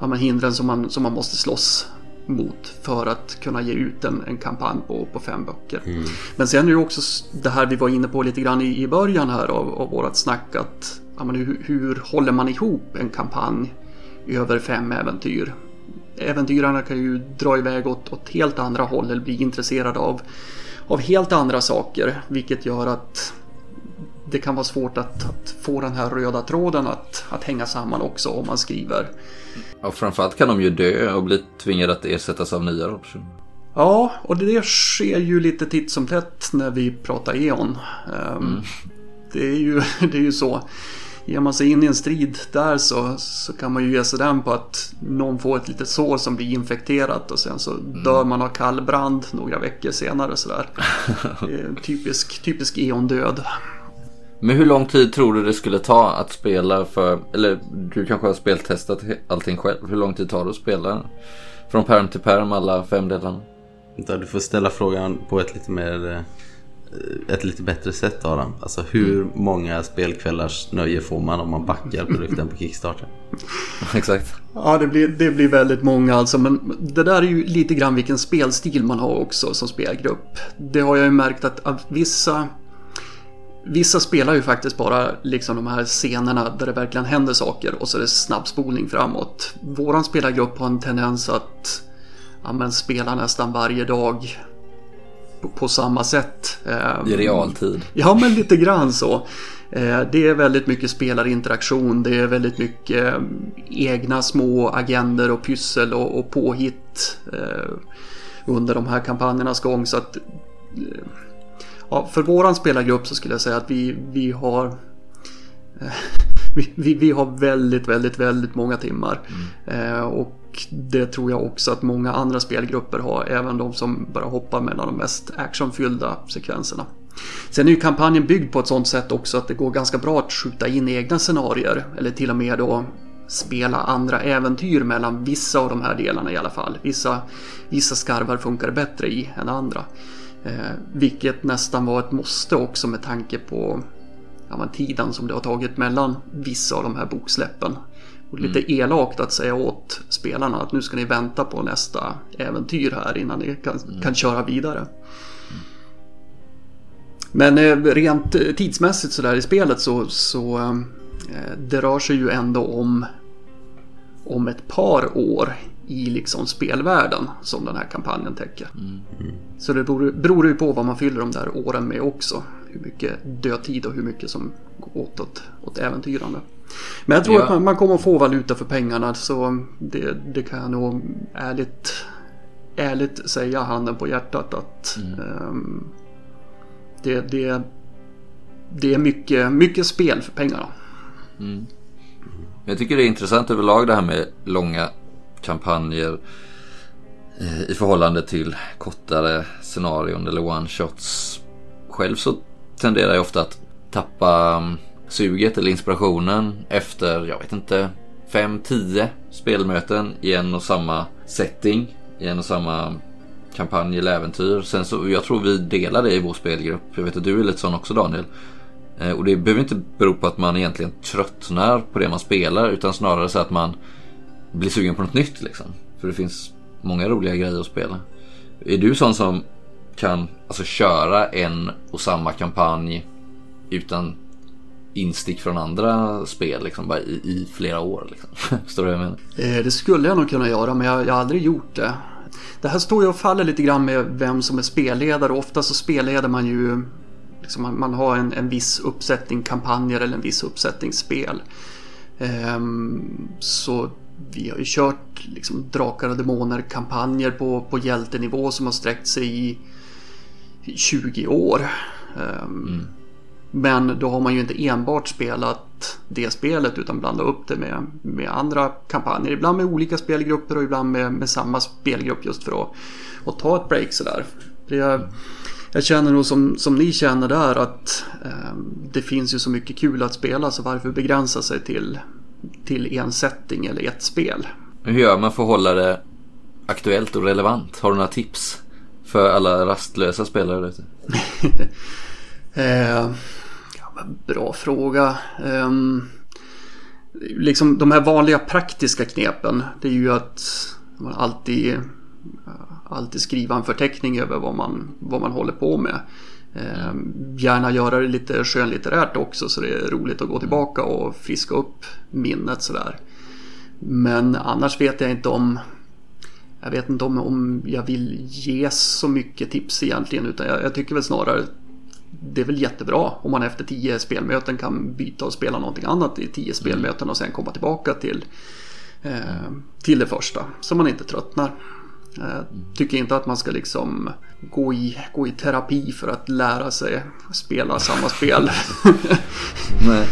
eh, hindren som man, som man måste slåss mot för att kunna ge ut en, en kampanj på, på fem böcker. Mm. Men sen är det också det här vi var inne på lite grann i, i början här av, av vårat snack att ja, men hur, hur håller man ihop en kampanj över fem äventyr? Äventyrarna kan ju dra iväg åt, åt helt andra håll eller bli intresserade av, av helt andra saker vilket gör att det kan vara svårt att, att, få den här röda tråden att, att hänga samman också om man skriver. Ja, framförallt kan de ju dö och bli tvingade att ersättas av nya rollpersoner. Ja, och det sker ju lite titt som tätt när vi pratar E.ON. Um, mm. det, är ju, det är ju så. Ger man sig in i en strid där så, så kan man ju ge sig den på att någon får ett litet sår som blir infekterat och sen så mm. dör man av kallbrand några veckor senare sådär. typisk, typisk E.ON-död. Men hur lång tid tror du det skulle ta att spela för, eller du kanske har speltestat allting själv. Hur lång tid tar det att spela från perm till perm alla fem delarna? Du får ställa frågan på ett lite mer eh, ett lite bättre sätt Adam. Alltså hur mm. många spelkvällars nöje får man om man backar produkten på Kickstarter? Exakt. Ja, det blir, det blir väldigt många alltså. Men det där är ju lite grann vilken spelstil man har också som spelgrupp. Det har jag ju märkt att vissa Vissa spelar ju faktiskt bara liksom de här scenerna där det verkligen händer saker och så är det snabbspolning framåt. Våran spelargrupp har en tendens att ja, men spela nästan varje dag på, på samma sätt. I realtid? Ja, men lite grann så. Eh, det är väldigt mycket spelarinteraktion, det är väldigt mycket eh, egna små agender och pyssel och, och påhitt eh, under de här kampanjernas gång. Så att Ja, för våran spelargrupp så skulle jag säga att vi, vi har eh, vi, vi, har väldigt, väldigt, väldigt många timmar. Mm. Eh, och det tror jag också att många andra spelgrupper har, även de som bara hoppar mellan de mest actionfyllda sekvenserna. Sen är ju kampanjen byggd på ett sånt sätt också att det går ganska bra att skjuta in egna scenarier eller till och med då spela andra äventyr mellan vissa av de här delarna i alla fall. Vissa, vissa skarvar funkar bättre i än andra. Eh, vilket nästan var ett måste också med tanke på ja, tiden som det har tagit mellan vissa av de här boksläppen. Och lite mm. elakt att säga åt spelarna att nu ska ni vänta på nästa äventyr här innan ni kan, mm. kan köra vidare. Men eh, rent eh, tidsmässigt sådär i spelet så, så det rör sig ju ändå om, om ett par år i liksom spelvärlden som den här kampanjen täcker. Mm. Mm. Så det beror, beror ju på vad man fyller de där åren med också. Hur mycket dödtid och hur mycket som går åt åt, åt äventyrande. Men jag tror ja. att man, man, kommer att få valuta för pengarna så det, det kan jag nog ärligt, ärligt säga handen på hjärtat att mm. um, det, det, det är mycket, mycket spel för pengarna. Mm. Jag tycker det är intressant överlag det här med långa kampanjer eh, i förhållande till kortare scenarion eller one-shots. Själv så tenderar jag ofta att tappa mm, suget eller inspirationen efter, jag vet inte, 5-10 spelmöten i en och samma setting, i en och samma kampanj eller äventyr. Sen så, jag tror vi delar det i vår spelgrupp. Jag vet att du är lite sån också Daniel. Eh, och det behöver inte bero på att man egentligen tröttnar på det man spelar utan snarare så att man bli sugen på något nytt liksom. För det finns många roliga grejer att spela. Är du sån som kan alltså köra en och samma kampanj utan instick från andra spel liksom, bara i, i flera år. Liksom. Förstår du vad jag menar? Eh, det skulle jag nog kunna göra men jag, jag har aldrig gjort det. Det här står ju och faller lite grann med vem som är spelledare. Ofta så spelleder man ju liksom man, man har en, en viss uppsättning kampanjer eller en viss uppsättning spel. Ehm, så vi har ju kört liksom Drakar och Demoner kampanjer på, på hjältenivå som har sträckt sig i 20 år. Ehm, mm. Men då har man ju inte enbart spelat det spelet utan blandat upp det med, med andra kampanjer. Ibland med olika spelgrupper och ibland med, med samma spelgrupp just för att, att ta ett break sådär. Det, jag känner nog som, som ni känner där att eh, det finns ju så mycket kul att spela så varför begränsa sig till, till en setting eller ett spel? Hur gör man för att hålla det aktuellt och relevant? Har du några tips för alla rastlösa spelare? Ute? eh, ja, bra fråga. Eh, liksom de här vanliga praktiska knepen. Det är ju att man alltid alltid skriva en förteckning över vad man, vad man håller på med. Eh, gärna göra det lite skönlitterärt också så det är roligt att gå tillbaka och friska upp minnet sådär. Men annars vet jag inte om jag vet inte om, om jag vill ge så mycket tips egentligen utan jag, jag tycker väl snarare det är väl jättebra om man efter tio spelmöten kan byta och spela någonting annat i tio spelmöten och sen komma tillbaka till, eh, till det första så man inte tröttnar. Jag tycker inte att man ska liksom gå i, gå i terapi för att lära sig spela samma spel. Nej.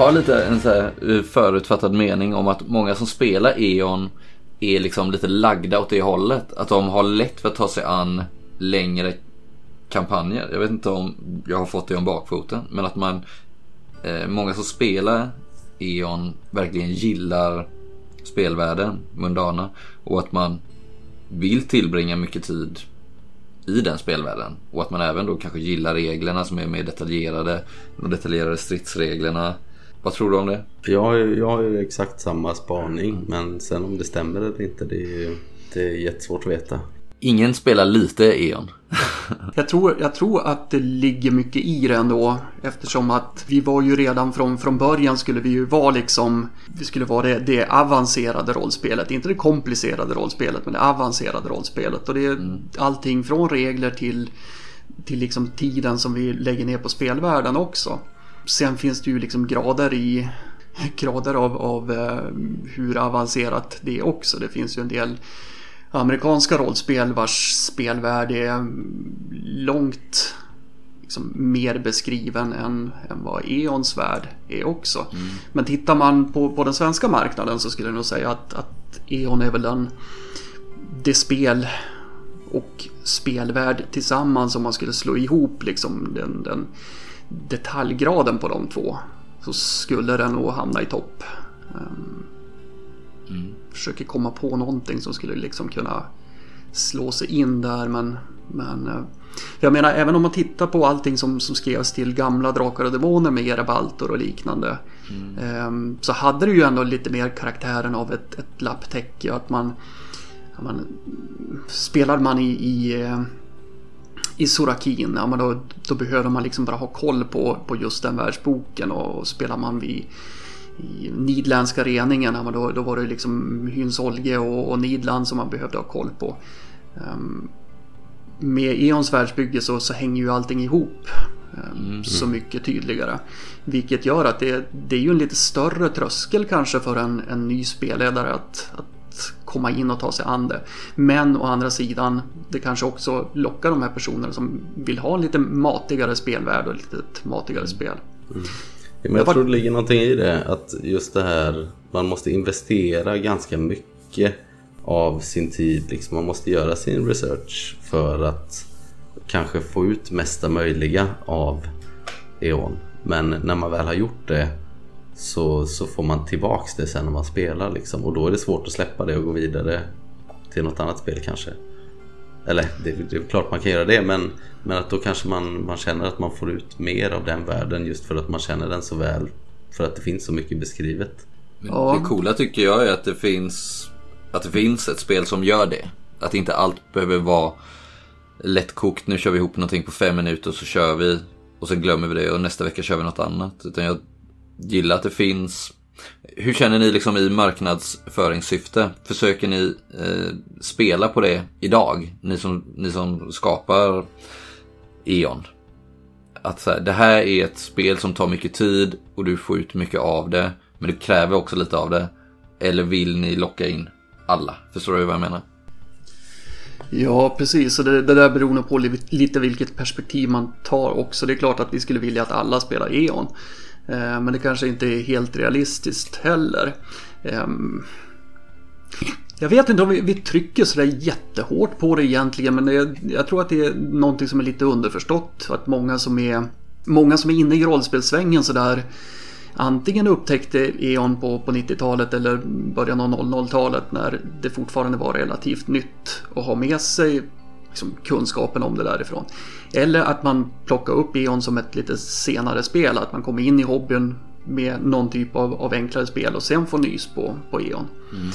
Har lite en så här eh, förutfattad mening om att många som spelar E.ON är liksom lite lagda åt det hållet. Att de har lätt för att ta sig an längre kampanjer. Jag vet inte om jag har fått det om bakfoten. Men att man, eh, många som spelar E.ON verkligen gillar spelvärlden, Mundana. Och att man vill tillbringa mycket tid i den spelvärlden. Och att man även då kanske gillar reglerna som är mer detaljerade. De detaljerade stridsreglerna. Vad tror du om det? Jag, jag har ju exakt samma spaning men sen om det stämmer eller inte det är, det är jättesvårt att veta. Ingen spelar lite E.ON. jag, tror, jag tror att det ligger mycket i det ändå. Eftersom att vi var ju redan från, från början skulle vi ju vara liksom. Vi skulle vara det, det avancerade rollspelet. Inte det komplicerade rollspelet men det avancerade rollspelet. Och det är mm. allting från regler till, till liksom tiden som vi lägger ner på spelvärlden också. Sen finns det ju liksom grader i grader av, av eh, hur avancerat det är också. Det finns ju en del amerikanska rollspel vars spelvärld är långt liksom, mer beskriven än, än vad E.ONs värld är också. Mm. Men tittar man på, på den svenska marknaden så skulle jag nog säga att, att E.ON är väl den, det spel och spelvärld tillsammans om man skulle slå ihop liksom den, den detaljgraden på de två så skulle den nog hamna i topp. Um, mm. Försöker komma på någonting som skulle liksom kunna slå sig in där men, men uh, jag menar även om man tittar på allting som, som skrevs till gamla Drakar och Demoner med Erebaltor och liknande. Mm. Um, så hade det ju ändå lite mer karaktären av ett, ett lapptäcke. Att man, man spelade man i, i uh, i Sorakin, ja, men då, då behöver man liksom bara ha koll på, på just den världsboken och spelar man vid i Nidländska reningen, ja, men då, då var det liksom Hyns Olge och, och Nidland som man behövde ha koll på. Um, med Eons världsbygge så, så hänger ju allting ihop um, mm. så mycket tydligare. Vilket gör att det, det är ju en lite större tröskel kanske för en, en ny spelledare att, att komma in och ta sig an det. Men å andra sidan, det kanske också lockar de här personerna som vill ha en lite matigare spelvärld och lite matigare spel. Mm. men jag, jag tror det ligger någonting i det, att just det här, man måste investera ganska mycket av sin tid. Liksom. Man måste göra sin research för att kanske få ut mesta möjliga av E.ON. Men när man väl har gjort det så, så får man tillbaks det sen när man spelar liksom. Och då är det svårt att släppa det och gå vidare till något annat spel kanske. Eller det, det är klart man kan göra det men, men att då kanske man, man känner att man får ut mer av den världen just för att man känner den så väl. För att det finns så mycket beskrivet. Ja. Det coola tycker jag är att det finns att det finns ett spel som gör det. Att inte allt behöver vara lättkokt. Nu kör vi ihop någonting på fem minuter och så kör vi. Och sen glömmer vi det och nästa vecka kör vi något annat. Utan jag gillar att det finns. Hur känner ni liksom i marknadsföringssyfte? Försöker ni eh, spela på det idag? Ni som, ni som skapar E.ON. Att så här, det här är ett spel som tar mycket tid och du får ut mycket av det. Men det kräver också lite av det. Eller vill ni locka in alla? Förstår du vad jag menar? Ja, precis. Och det, det där beror nog på lite vilket perspektiv man tar också. Det är klart att vi skulle vilja att alla spelar E.ON. Eh, men det kanske inte är helt realistiskt heller. Ehm, jag vet inte om vi, vi trycker sådär jättehårt på det egentligen men jag tror att det är någonting som är lite underförstått. Att många som är, många som är inne i rollspelssvängen sådär antingen upptäckte E.ON på, på 90-talet eller början av 00-talet när det fortfarande var relativt nytt att ha med sig liksom, kunskapen om det därifrån. Eller att man plockar upp E.ON som ett lite senare spel, att man kommer in i hobbyn med någon typ av, av enklare spel och sen får nys på, på E.ON. Mm.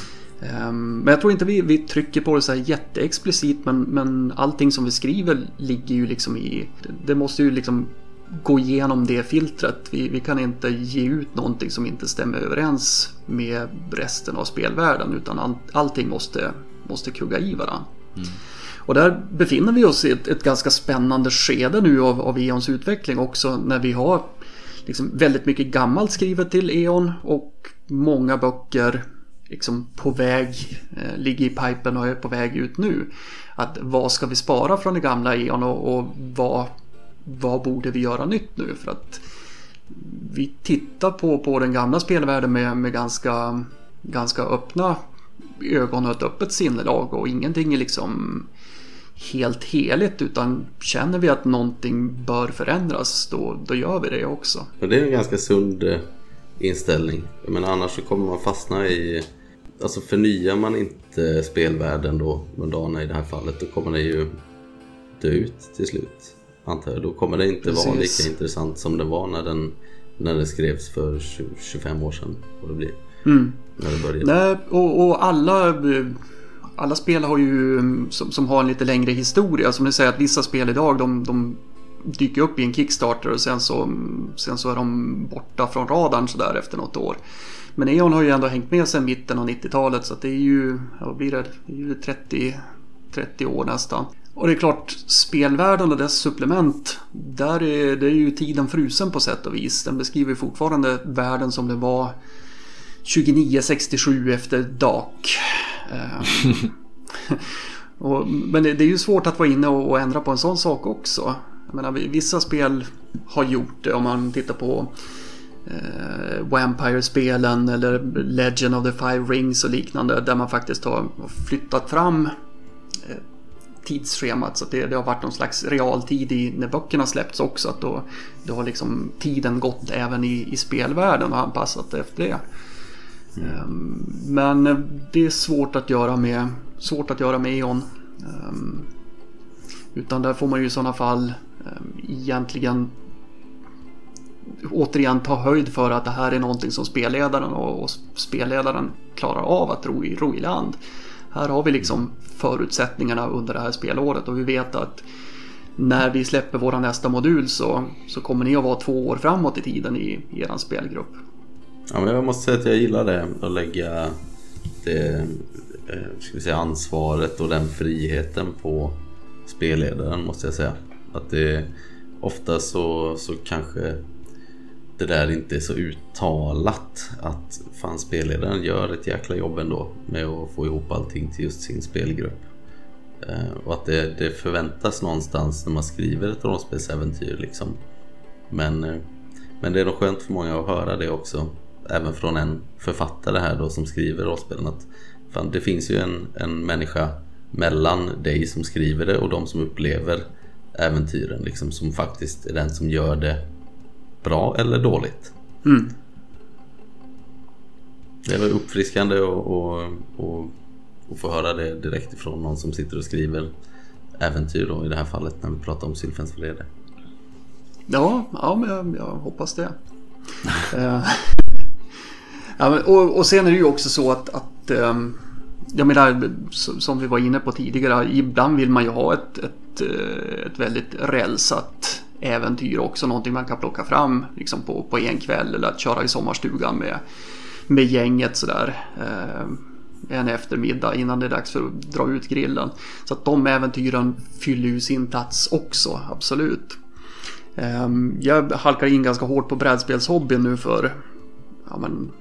Um, men jag tror inte vi, vi trycker på det så här jätteexplicit men, men allting som vi skriver ligger ju liksom i... Det måste ju liksom gå igenom det filtret. Vi, vi kan inte ge ut någonting som inte stämmer överens med resten av spelvärlden utan all, allting måste, måste kugga i varandra. Mm. Och där befinner vi oss i ett, ett, ganska spännande skede nu av, av E.ONs utveckling också när vi har liksom väldigt mycket gammalt skrivet till E.ON och många böcker liksom på väg, eh, ligger i pipen och är på väg ut nu. Att vad ska vi spara från det gamla E.ON och, och vad vad borde vi göra nytt nu? För att vi tittar på, på den gamla spelvärlden med, med ganska, ganska öppna ögon och ett öppet sinnelag och ingenting är liksom helt heligt utan känner vi att någonting bör förändras då, då gör vi det också. Och det är en ganska sund eh, inställning. Men annars så kommer man fastna i Alltså förnyar man inte spelvärlden då, Mundana i det här fallet, då kommer det ju dö ut till slut antar jag. Då kommer det inte Precis. vara lika intressant som det var när den, när det skrevs för 20, 25 år sedan. Vad det blir. Mm. När det började. Nej, och, och, alla, alla spel har ju, mm, som, som, har en lite längre historia. Som ni säger att vissa spel idag de, de dyker upp i en Kickstarter och sen så, mm, sen så är de borta från radarn sådär efter något år. Men E.ON har ju ändå hängt med sedan mitten av 90-talet så det är ju, vad blir det, det är ju 30, 30 år nästan. Och det är klart, spelvärlden och dess supplement, där är, det är ju tiden frusen på sätt och vis. Den beskriver fortfarande världen som den var 2967 efter DAK. Eh, och, men det, det, är ju svårt att vara inne och, och, ändra på en sån sak också. Jag menar, vissa spel har gjort det om man tittar på eh, Vampire-spelen eller Legend of the Five Rings och liknande där man faktiskt har flyttat fram eh, tidsschemat så det, det, har varit någon slags realtid i när böckerna släppts också. Att då, då har liksom tiden gått även i, i spelvärlden och anpassat efter det. Mm. Men det är svårt att göra med, svårt att göra med E.ON. Ehm, utan där får man ju i sådana fall ehm, egentligen återigen ta höjd för att det här är någonting som spelledaren och, och spelledaren klarar av att ro i, ro i land. Här har vi liksom förutsättningarna under det här spelåret och vi vet att när vi släpper vår nästa modul så, så kommer ni att vara två år framåt i tiden i, i er spelgrupp. Ja, men jag måste säga att jag gillar det, att lägga det eh, ska vi säga, ansvaret och den friheten på spelledaren måste jag säga. Att det ofta så, så kanske det där inte är så uttalat att fan spelledaren gör ett jäkla jobb ändå med att få ihop allting till just sin spelgrupp. Eh, och att det, det förväntas någonstans när man skriver ett rollspelsäventyr liksom. Men, eh, men det är nog skönt för många att höra det också. Även från en författare här då som skriver rollspelen att fan, det finns ju en, en människa mellan dig som skriver det och de som upplever äventyren liksom som faktiskt är den som gör det bra eller dåligt. Mm. Det väl uppfriskande att få höra det direkt ifrån någon som sitter och skriver äventyr då, i det här fallet när vi pratar om Sylfens vrede. Ja, ja men jag, jag hoppas det. Ja, men, och, och sen är det ju också så att, att um, jag menar, som vi var inne på tidigare, ibland vill man ju ha ett, ett, eh, ett väldigt rälsat äventyr också. Någonting man kan plocka fram liksom på, på en kväll eller att köra i sommarstugan med, med gänget sådär. Eh, en eftermiddag innan det är dags för att dra ut grillen. Så att de äventyren fyller ju sin plats också, absolut. Eh, jag halkar in ganska hårt på brädspelshobbyn nu för ja, men,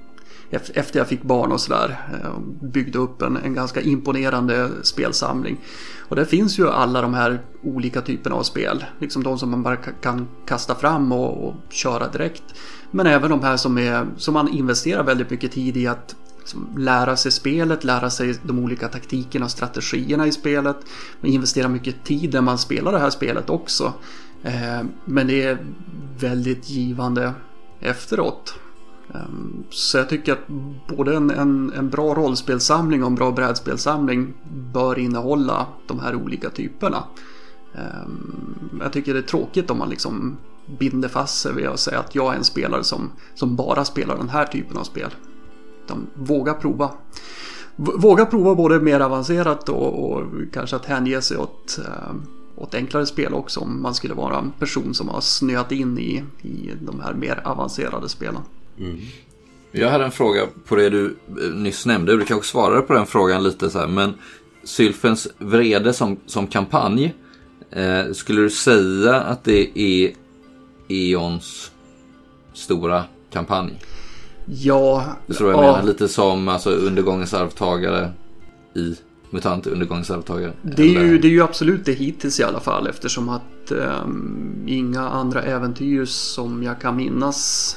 efter jag fick barn och sådär. Eh, byggde upp en, en ganska imponerande spelsamling. Och där finns ju alla de här olika typerna av spel. Liksom de som man bara kan kasta fram och, och köra direkt. Men även de här som, är, som man investerar väldigt mycket tid i att lära sig spelet, lära sig de olika taktikerna och strategierna i spelet. Man investerar mycket tid när man spelar det här spelet också. Eh, men det är väldigt givande efteråt. Ehm, så jag tycker att både en, en, en, bra rollspelsamling och en bra brädspelsamling bör innehålla de här olika typerna. Ehm, jag tycker det är tråkigt om man liksom binder fast sig vid att säga att jag är en spelare som, som bara spelar den här typen av spel. De våga prova. Våga prova både mer avancerat och, och kanske att hänge sig åt, ehm, åt enklare spel också om man skulle vara en person som har snöat in i, i de här mer avancerade spelen. Mm. Jag hade en fråga på det du eh, nyss nämnde. Du kanske svarade på den frågan lite så här. Men Sylfens vrede som, som kampanj. Eh, skulle du säga att det är Eons stora kampanj? Ja. Du tror jag ja. menar? Lite som alltså, undergångens arvtagare i MUTANT undergångens arvtagare. Det är, ju, det är ju absolut det hittills i alla fall eftersom att um, inga andra äventyr som jag kan minnas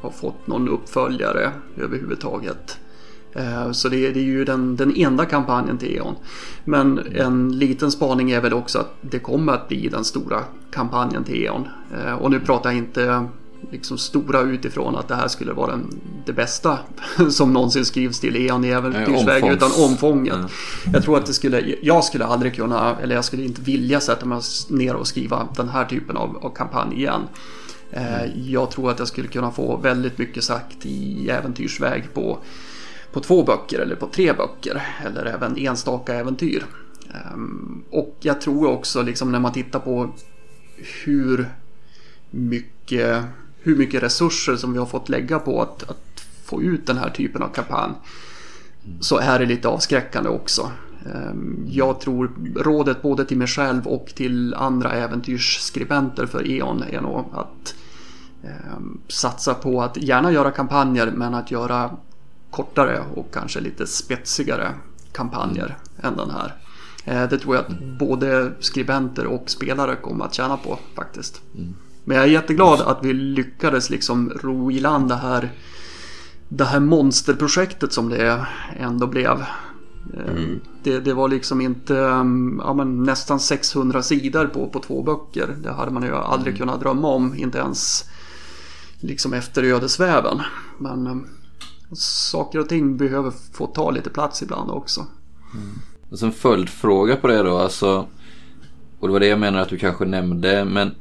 har fått någon uppföljare överhuvudtaget. Eh, så det, det är ju den, den enda kampanjen till E.ON. Men en liten spaning är väl också att det kommer att bli den stora kampanjen till E.ON. Eh, och nu pratar jag inte liksom stora utifrån att det här skulle vara den, det bästa som någonsin skrivs till E.ON i äventyrsväg Nej, utan omfånget. Mm. Jag tror att det skulle, jag skulle aldrig kunna, eller jag skulle inte vilja sätta mig ner och skriva den här typen av, av kampanj igen. Mm. Jag tror att jag skulle kunna få väldigt mycket sagt i äventyrsväg på, på två böcker eller på tre böcker. Eller även enstaka äventyr. Ehm, och jag tror också liksom när man tittar på hur mycket, hur mycket resurser som vi har fått lägga på att, att få ut den här typen av kampanj. Så är det lite avskräckande också. Ehm, jag tror rådet både till mig själv och till andra äventyrsskribenter för E.ON är nog att satsa på att gärna göra kampanjer men att göra kortare och kanske lite spetsigare kampanjer än den här. Eh, det tror jag att både skribenter och spelare kommer att tjäna på faktiskt. Mm. Men jag är jätteglad att vi lyckades liksom ro i land det här, det här monsterprojektet som det ändå blev. Eh, mm. Det, det, var liksom inte mm, ja, nästan 600 sidor på, på två böcker. Det hade man ju aldrig mm. kunnat drömma om, inte ens liksom efter ödesväven. Men eh, saker och ting behöver få ta lite plats ibland också. Mm. Och en följdfråga på det då, alltså, och det var det jag menar att du kanske nämnde, men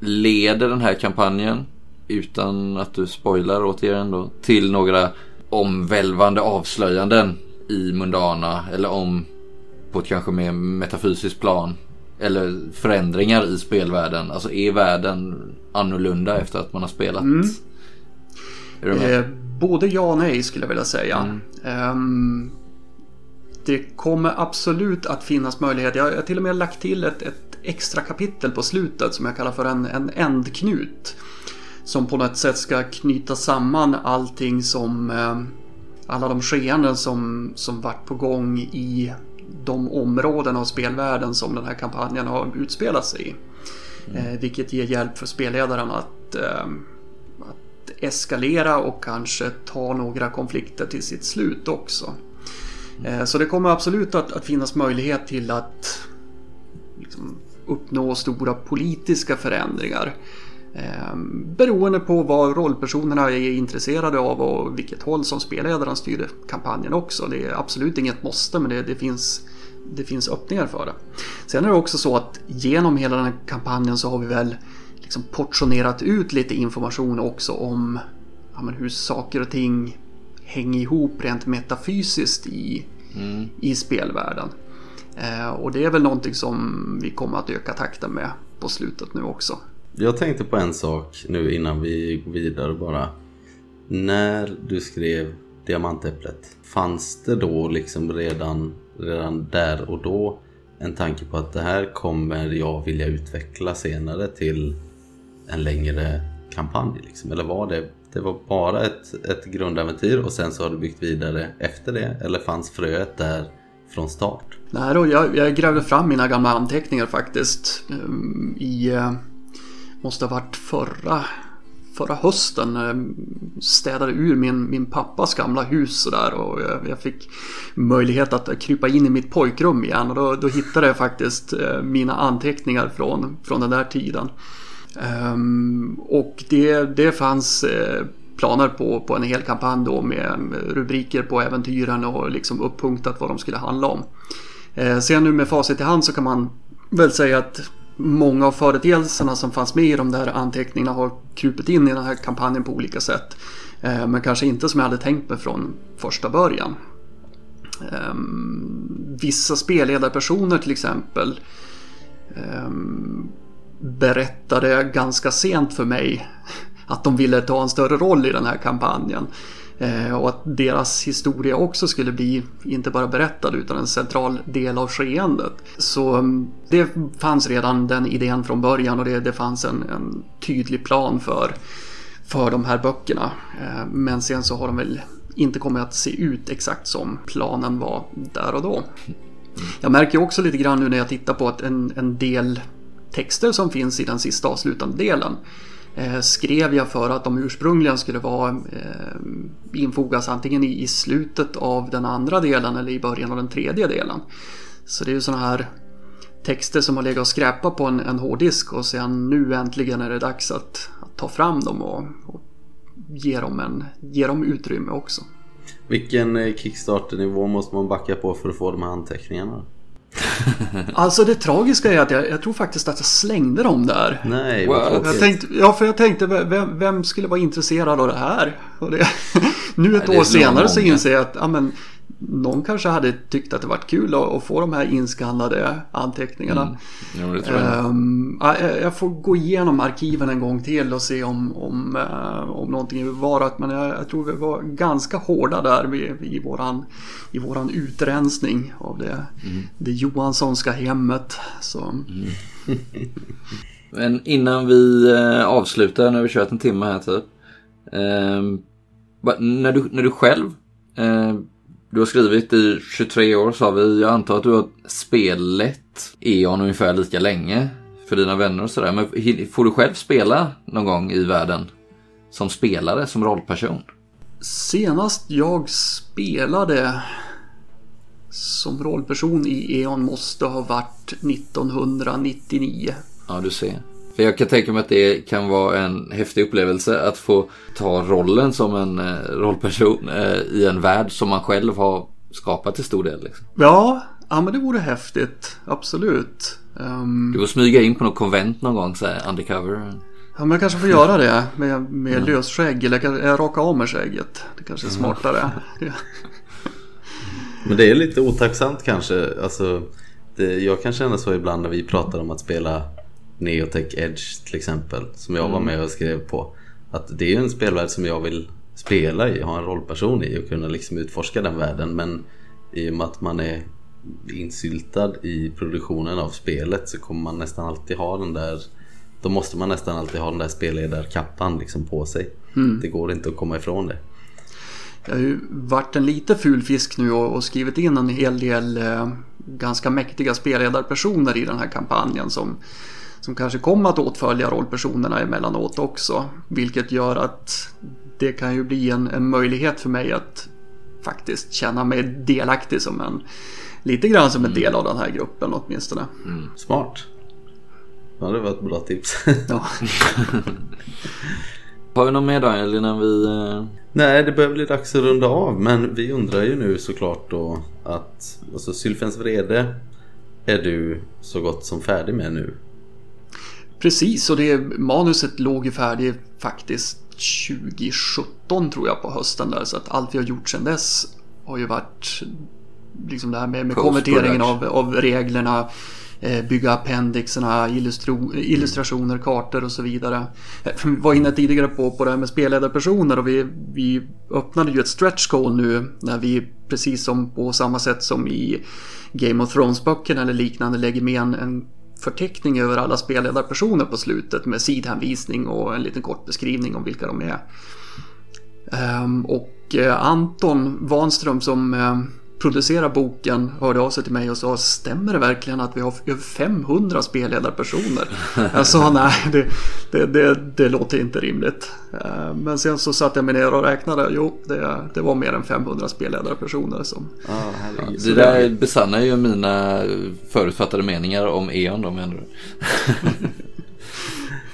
leder den här kampanjen, utan att du spoilar återigen då, till några omvälvande avslöjanden i Mundana eller om på ett kanske mer metafysiskt plan eller förändringar i spelvärlden? Alltså är världen annorlunda efter att man har spelat? Mm. Eh, både ja och nej skulle jag vilja säga. Mm. Um, det kommer absolut att finnas möjlighet. Jag har till och med lagt till ett, ett extra kapitel på slutet som jag kallar för en, en ändknut. Som på något sätt ska knyta samman allting som eh, alla de skeenden som, som varit på gång i de områden av spelvärlden som den här kampanjen har utspelat sig i. Mm. Eh, vilket ger hjälp för spelledaren att, eh, att eskalera och kanske ta några konflikter till sitt slut också. Mm. Eh, så det kommer absolut att, att finnas möjlighet till att liksom, uppnå stora politiska förändringar. Eh, beroende på vad rollpersonerna är intresserade av och vilket håll som spelledaren styr kampanjen också. Det är absolut inget måste men det, det, finns, det finns öppningar för det. Sen är det också så att genom hela den här kampanjen så har vi väl liksom portionerat ut lite information också om ja, hur saker och ting hänga ihop rent metafysiskt i, Mm. i spelvärlden. Eh, och det är väl någonting som vi kommer att öka takten med på slutet nu också. Jag tänkte på en sak nu innan vi går vidare bara. När du skrev Diamantäpplet, fanns det då liksom redan, redan där och då en tanke på att det här kommer jag vilja utveckla senare till en längre kampanj? Liksom? Eller var det, det var bara ett, ett grundäventyr och sen så har du byggt vidare efter det? Eller fanns fröet där från start? Nej då, jag, jag grävde fram mina gamla anteckningar faktiskt. Ehm, I, eh, måste ha varit förra, förra hösten. jag Städade ur min, min pappas gamla hus sådär och jag, jag fick möjlighet att krypa in i mitt pojkrum igen. Och då, då hittade jag faktiskt eh, mina anteckningar från, från den där tiden. Um, och det, det fanns eh, planer på, på en hel kampanj då med rubriker på äventyren och liksom upppunktat vad de skulle handla om. Eh, sen nu med facit i hand så kan man väl säga att många av företeelserna som fanns med i de där anteckningarna har krupit in i den här kampanjen på olika sätt. Eh, men kanske inte som jag hade tänkt mig från första början. Ehm, vissa spelledarpersoner till exempel ehm, berättade ganska sent för mig att de ville ta en större roll i den här kampanjen. Eh, och att deras historia också skulle bli inte bara berättad utan en central del av skeendet. Så mm, det fanns redan den idén från början och det, det fanns en, en tydlig plan för, för de här böckerna. Eh, men sen så har de väl inte kommit att se ut exakt som planen var där och då. Jag märker också lite grann nu när jag tittar på att en, en del texter som finns i den sista avslutande delen Eh, skrev jag för att de ursprungligen skulle vara eh, infogas antingen i, i slutet av den andra delen eller i början av den tredje delen. Så det är ju sådana här texter som har legat och skräpat på en, en hårddisk och sen nu äntligen är det dags att, att ta fram dem och, och ge, dem en, ge dem utrymme också. Vilken eh, Kickstarter-nivå måste man backa på för att få de här anteckningarna? Alltså det tragiska är att jag, jag tror faktiskt att jag slängde dem där. Nej, vad Jag tänkte, ja, för jag tänkte vem, vem skulle vara intresserad av det här? Och det, nu ett Nej, år senare så inser jag att ja, men, någon kanske hade tyckt att det varit kul att, få de här inskannade anteckningarna. Ja, det tror jag. Ja, jag får gå igenom arkiven en gång till och se om, om, eh, om någonting är bevarat. Men jag, jag tror vi var ganska hårda där vid, i, våran, i våran utrensning av det, det Johanssonska hemmet. Så, Men innan vi eh, avslutar, nu har vi kört en timme här typ. Va- när, du, när du själv, eh, du har skrivit i 23 år sa vi, jag antar att du har spelat E.ON ungefär lika länge för dina vänner och sådär. Men får du själv spela någon gång i världen? Som spelare, som rollperson? Senast jag spelade som rollperson i E.ON måste ha varit 1999. Ja, du ser. För jag kan tänka mig att det kan vara en häftig upplevelse att få ta rollen som en eh, rollperson eh, i en värld som man själv har skapat till stor del. Liksom. Ja, ja men det vore häftigt. Absolut. Ehm, Du får smyga in på något konvent någon gång så här undercover. ja, men jag kanske får göra det med, med lösskägg. Eller jag, jag rakar av mig skägget. Det kanske är smartare. Men det är lite otacksamt kanske. Alltså, det, jag kan känna så ibland när vi pratar om att spela Neotech Edge till exempel. Som jag var med och skrev på. Att det är ju en spelvärld som jag vill spela i, ha en rollperson i och kunna liksom utforska den världen. Men i och med att man är insyltad i produktionen av spelet så kommer man nästan alltid ha den där då måste man nästan alltid ha den där spelledarkappan liksom på sig. Det går inte att komma ifrån det. Jag har ju varit en lite ful fisk nu och, och skrivit in en hel del eh, ganska mäktiga spelledarpersoner i den här kampanjen som, som kanske kommer att åtfölja rollpersonerna emellanåt också. Vilket gör att det kan ju bli en, en möjlighet för mig att faktiskt känna mig delaktig som en lite grann som en del av den här gruppen åtminstone. Smart. Ja, det var ett bra tips. Ja. Har vi någon mer Daniel innan vi... eh, Nej, det börjar bli dags att runda av. Men vi undrar ju nu såklart då att alltså, Sylfens vrede är du så gott som färdig med nu. Precis, och det manuset låg ju färdigt faktiskt 2017 tror jag på hösten där. Så att allt vi har gjort sedan dess har ju varit liksom det här med, med konverteringen av, av reglerna. Eh, bygga appendixerna, illustrationer, kartor och så vidare. Vi var inne tidigare på, på det här med spelledarpersoner och vi, vi öppnade ju ett stretch goal nu när vi precis som på samma sätt som i Game of Thrones-böckerna eller liknande lägger med en, en förteckning över alla spelledarpersoner på slutet med sidhänvisning och en liten kort beskrivning om vilka de är. Ehm, och eh, Anton Wanström som eh, producerar boken hörde av sig till mig och sa Stämmer det verkligen att vi har över 500 spelledarpersoner? Jag sa nej, det, det, det, det låter inte rimligt. Uh, men sen så satte jag mig ner och räknade. Jo, det, det var mer än 500 spelledarpersoner som... Ah, det där besannar ju mina förutfattade meningar om E.ON då menar du?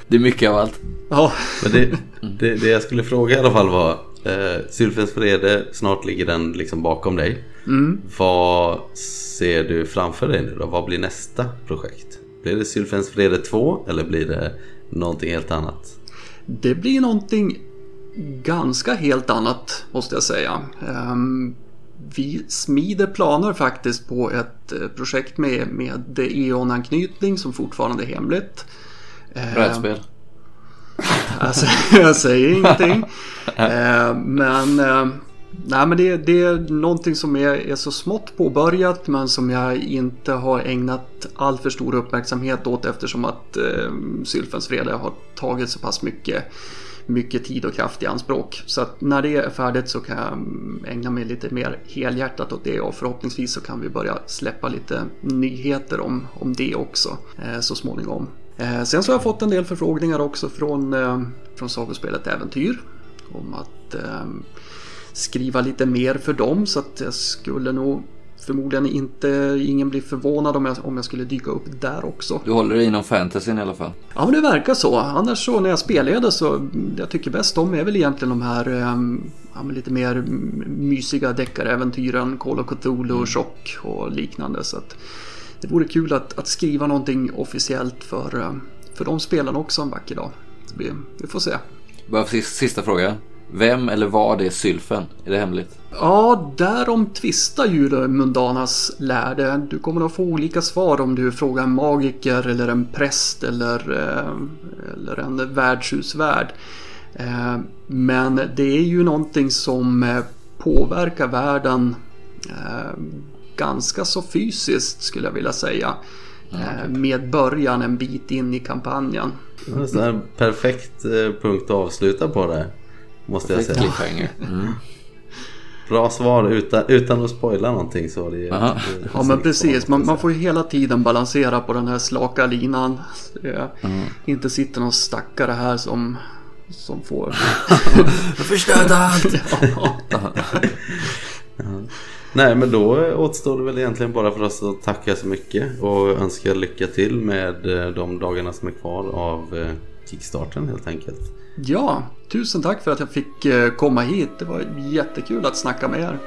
det är mycket av allt. Ja. Men det, det, det jag skulle fråga i alla fall var Eh, Sylfens Frede, snart ligger den liksom bakom dig. Mm. Vad ser du framför dig nu då? Vad blir nästa projekt? Blir det Sylfens Frede 2 eller blir det någonting helt annat? Det blir någonting ganska helt annat måste jag säga. Um, vi smider planer faktiskt på ett eh, projekt med, med E.ON-anknytning som fortfarande är hemligt. Brädspel? Alltså, jag säger ingenting. Eh, men, eh, nej, men det, det, är någonting som är, är, så smått påbörjat men som jag inte har ägnat all för stor uppmärksamhet åt eftersom att eh, Sylfensvrede har tagit så pass mycket mycket tid och kraft i anspråk. Så att när det är färdigt så kan jag ägna mig lite mer helhjärtat åt det och förhoppningsvis så kan vi börja släppa lite nyheter om, om det också eh, så småningom. Eh, sen så har jag fått en del förfrågningar också från, eh, från sagospelet Äventyr om att eh, skriva lite mer för dem så att jag skulle nog förmodligen inte, ingen blir förvånad om jag, om jag skulle dyka upp där också. Du håller dig inom fantasyn i alla fall? Ja, men det verkar så. Annars så när jag spelleder så, det jag tycker bäst om är väl egentligen de här ja, lite mer mysiga deckaräventyren, Call of Cthulhu, mm. Chock och liknande. Så att det vore kul att, att skriva någonting officiellt för, för de spelarna också en vacker dag. Vi, vi får se. Bara sista fråga. Vem eller vad är Sylfen? Är det hemligt? Ja, därom tvistar ju Mundanas lärde. Du kommer att få olika svar om du frågar en magiker eller en präst eller, eh, eller en värdshusvärd. Eh, men det är ju någonting som eh, påverkar världen ganska så fysiskt skulle jag vilja säga. Mm. Med början en bit in i kampanjen. En perfekt punkt att avsluta på det. Måste jag säga. Mm. Bra svar utan, utan att spoila någonting så det, det Ja men precis, man, man, får ju hela tiden balansera på den här slaka linan. Mm. Inte sitter någon stackare här som, som får... Jag förstörde allt! ja. Nej men då återstår det väl egentligen bara för oss att tacka så mycket och önska lycka till med eh, de dagarna som är kvar av eh, Kickstarten helt enkelt. Ja, tusen tack för att jag fick eh, komma hit. Det var jättekul att snacka med er.